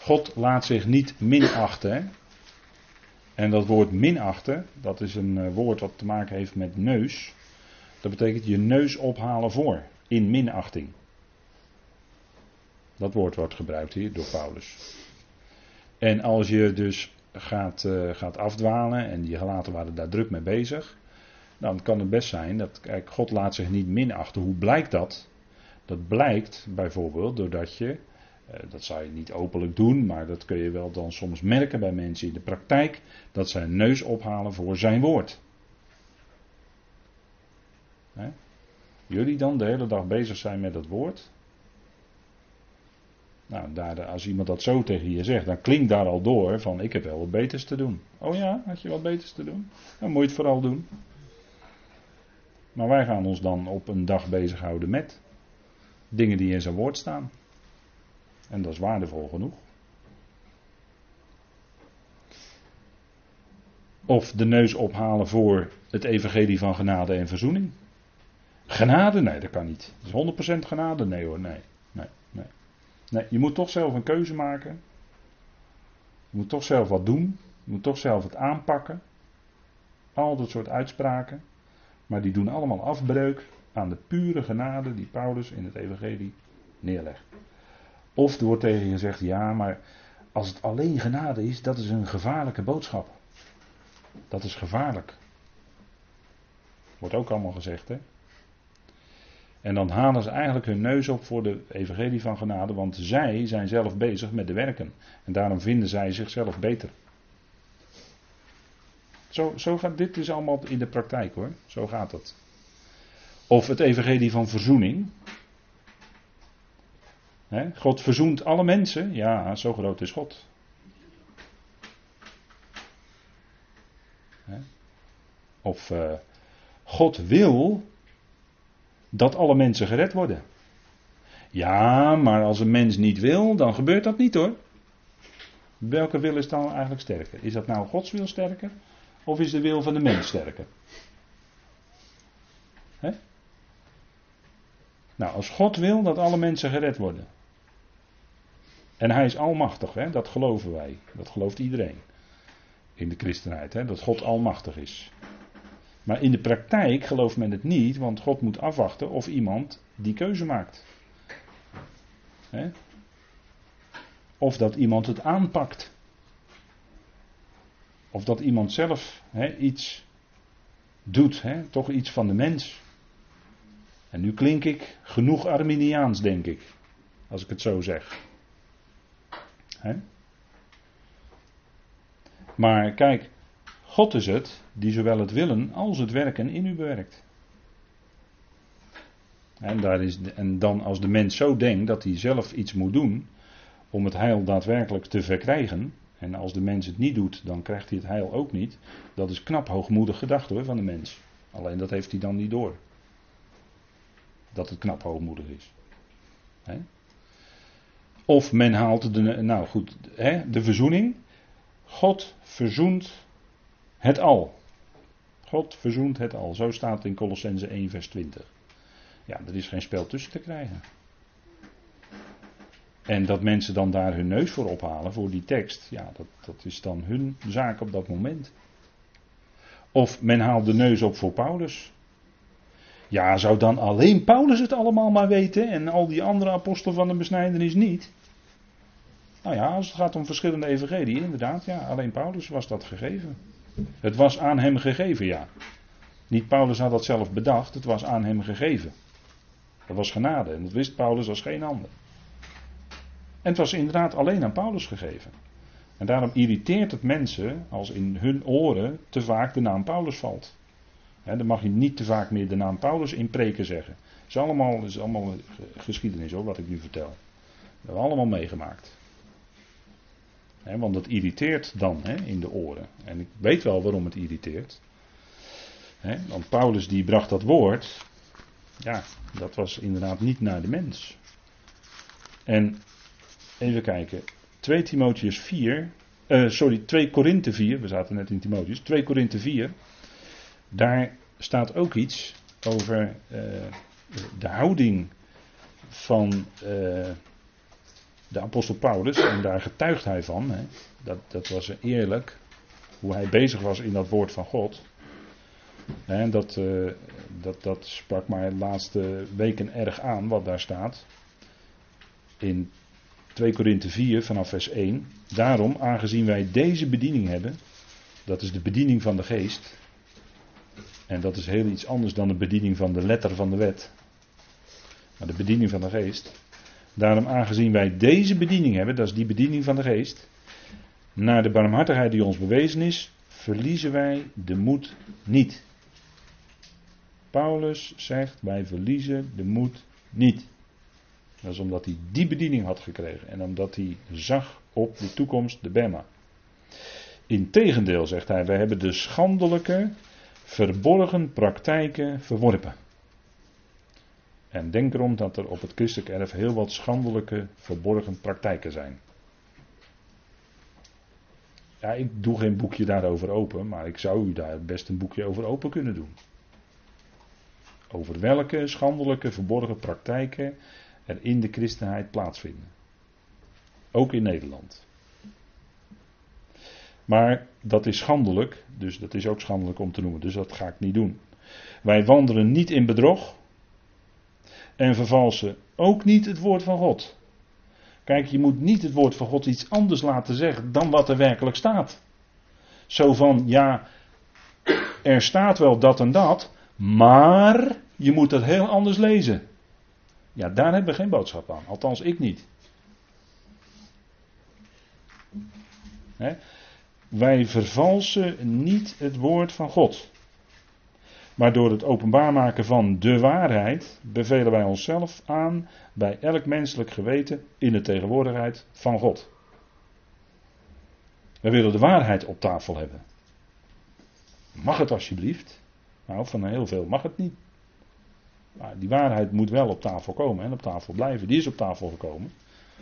God laat zich niet minachten. En dat woord minachten, dat is een eh, woord wat te maken heeft met neus. Dat betekent je neus ophalen voor, in minachting. Dat woord wordt gebruikt hier door Paulus. En als je dus gaat, uh, gaat afdwalen, en die gelaten waren daar druk mee bezig, dan kan het best zijn dat, kijk, God laat zich niet minachten. Hoe blijkt dat? Dat blijkt bijvoorbeeld doordat je, uh, dat zou je niet openlijk doen, maar dat kun je wel dan soms merken bij mensen in de praktijk, dat zij neus ophalen voor zijn woord. Jullie dan de hele dag bezig zijn met het woord, nou, daar, als iemand dat zo tegen je zegt, dan klinkt daar al door van ik heb wel wat beters te doen. Oh ja, had je wat beters te doen? Dan moet je het vooral doen. Maar wij gaan ons dan op een dag bezighouden met dingen die in zijn woord staan. En dat is waardevol genoeg. Of de neus ophalen voor het evangelie van genade en verzoening. Genade? Nee, dat kan niet. Dat is 100% genade? Nee hoor, nee. Nee, je moet toch zelf een keuze maken. Je moet toch zelf wat doen. Je moet toch zelf het aanpakken. Al dat soort uitspraken. Maar die doen allemaal afbreuk aan de pure genade die Paulus in het Evangelie neerlegt. Of er wordt tegen je gezegd: ja, maar als het alleen genade is, dat is een gevaarlijke boodschap. Dat is gevaarlijk. Wordt ook allemaal gezegd, hè? En dan halen ze eigenlijk hun neus op voor de evangelie van genade, want zij zijn zelf bezig met de werken. En daarom vinden zij zichzelf beter. Zo, zo gaat dit dus allemaal in de praktijk hoor. Zo gaat het. Of het evangelie van verzoening. God verzoent alle mensen. Ja, zo groot is God. Of uh, God wil dat alle mensen gered worden. Ja, maar als een mens niet wil, dan gebeurt dat niet hoor. Welke wil is dan eigenlijk sterker? Is dat nou Gods wil sterker? Of is de wil van de mens sterker? Nou, als God wil dat alle mensen gered worden. En hij is almachtig, hè? dat geloven wij. Dat gelooft iedereen. In de christenheid, hè? dat God almachtig is. Maar in de praktijk gelooft men het niet, want God moet afwachten of iemand die keuze maakt. Of dat iemand het aanpakt. Of dat iemand zelf iets doet, toch iets van de mens. En nu klink ik genoeg Arminiaans, denk ik, als ik het zo zeg. Maar kijk, God is het die zowel het willen als het werken in u bewerkt. En, daar is, en dan als de mens zo denkt dat hij zelf iets moet doen om het heil daadwerkelijk te verkrijgen. En als de mens het niet doet, dan krijgt hij het heil ook niet. Dat is knap hoogmoedig gedacht hoor van de mens. Alleen dat heeft hij dan niet door. Dat het knap hoogmoedig is. Of men haalt de, nou goed, de verzoening. God verzoent het al. God verzoent het al. Zo staat het in Colossense 1, vers 20. Ja, er is geen spel tussen te krijgen. En dat mensen dan daar hun neus voor ophalen, voor die tekst, ja, dat, dat is dan hun zaak op dat moment. Of men haalt de neus op voor Paulus. Ja, zou dan alleen Paulus het allemaal maar weten en al die andere apostelen van de besnijdenis niet? Nou ja, als het gaat om verschillende evangelieën, inderdaad, ja, alleen Paulus was dat gegeven. Het was aan hem gegeven, ja. Niet Paulus had dat zelf bedacht, het was aan hem gegeven. Dat was genade en dat wist Paulus als geen ander. En het was inderdaad alleen aan Paulus gegeven. En daarom irriteert het mensen als in hun oren te vaak de naam Paulus valt. dan mag je niet te vaak meer de naam Paulus in preken zeggen. Het is allemaal, is allemaal geschiedenis hoor, wat ik nu vertel. Dat hebben we allemaal meegemaakt. Want dat irriteert dan in de oren. En ik weet wel waarom het irriteert. want Paulus die bracht dat woord. Ja, dat was inderdaad niet naar de mens. En even kijken. 2 Timotheus 4, uh, sorry, 2 Korinthe 4, we zaten net in Timotheus, 2 Korinthe 4, daar staat ook iets over uh, de houding van uh, de apostel Paulus, en daar getuigt hij van, hè, dat, dat was eerlijk, hoe hij bezig was in dat woord van God. En dat, dat, dat sprak mij de laatste weken erg aan, wat daar staat. In 2 Korinthe 4 vanaf vers 1. Daarom, aangezien wij deze bediening hebben, dat is de bediening van de geest. En dat is heel iets anders dan de bediening van de letter van de wet. Maar de bediening van de geest. Daarom, aangezien wij deze bediening hebben, dat is die bediening van de geest. Naar de barmhartigheid die ons bewezen is, verliezen wij de moed niet. Paulus zegt: wij verliezen de moed niet. Dat is omdat hij die bediening had gekregen en omdat hij zag op de toekomst, de Bema. Integendeel, zegt hij, wij hebben de schandelijke, verborgen praktijken verworpen. En denk erom dat er op het christelijk erf heel wat schandelijke, verborgen praktijken zijn. Ja, ik doe geen boekje daarover open, maar ik zou u daar best een boekje over open kunnen doen. Over welke schandelijke, verborgen praktijken er in de christenheid plaatsvinden. Ook in Nederland. Maar dat is schandelijk, dus dat is ook schandelijk om te noemen, dus dat ga ik niet doen. Wij wandelen niet in bedrog en vervalsen ook niet het woord van God. Kijk, je moet niet het woord van God iets anders laten zeggen dan wat er werkelijk staat. Zo van, ja, er staat wel dat en dat, maar je moet het heel anders lezen. Ja, daar hebben we geen boodschap aan. Althans, ik niet. Wij vervalsen niet het woord van God. Maar door het openbaar maken van de waarheid bevelen wij onszelf aan bij elk menselijk geweten in de tegenwoordigheid van God. We willen de waarheid op tafel hebben. Mag het alsjeblieft? Nou, van heel veel mag het niet. Maar die waarheid moet wel op tafel komen en op tafel blijven. Die is op tafel gekomen.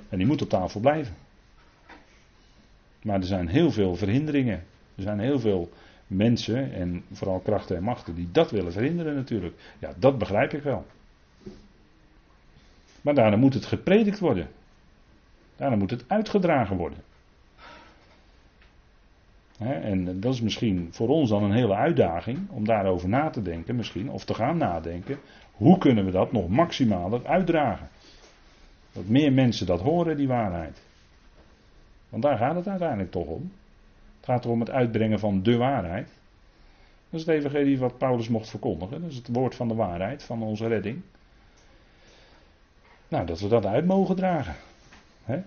En die moet op tafel blijven. Maar er zijn heel veel verhinderingen. Er zijn heel veel mensen en vooral krachten en machten die dat willen verhinderen natuurlijk. Ja, dat begrijp ik wel. Maar daarna moet het gepredikt worden. Daarna moet het uitgedragen worden. en dat is misschien voor ons dan een hele uitdaging om daarover na te denken, misschien, of te gaan nadenken. Hoe kunnen we dat nog maximaal uitdragen? Dat meer mensen dat horen, die waarheid. Want daar gaat het uiteindelijk toch om. Het gaat erom het uitbrengen van de waarheid. Dat is het evangelie wat Paulus mocht verkondigen. Dat is het woord van de waarheid, van onze redding. Nou, dat we dat uit mogen dragen. Hè?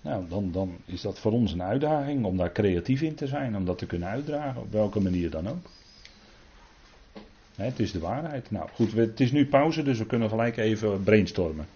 Nou, dan, dan is dat voor ons een uitdaging om daar creatief in te zijn, om dat te kunnen uitdragen, op welke manier dan ook het is de waarheid. Nou goed, het is nu pauze, dus we kunnen gelijk even brainstormen.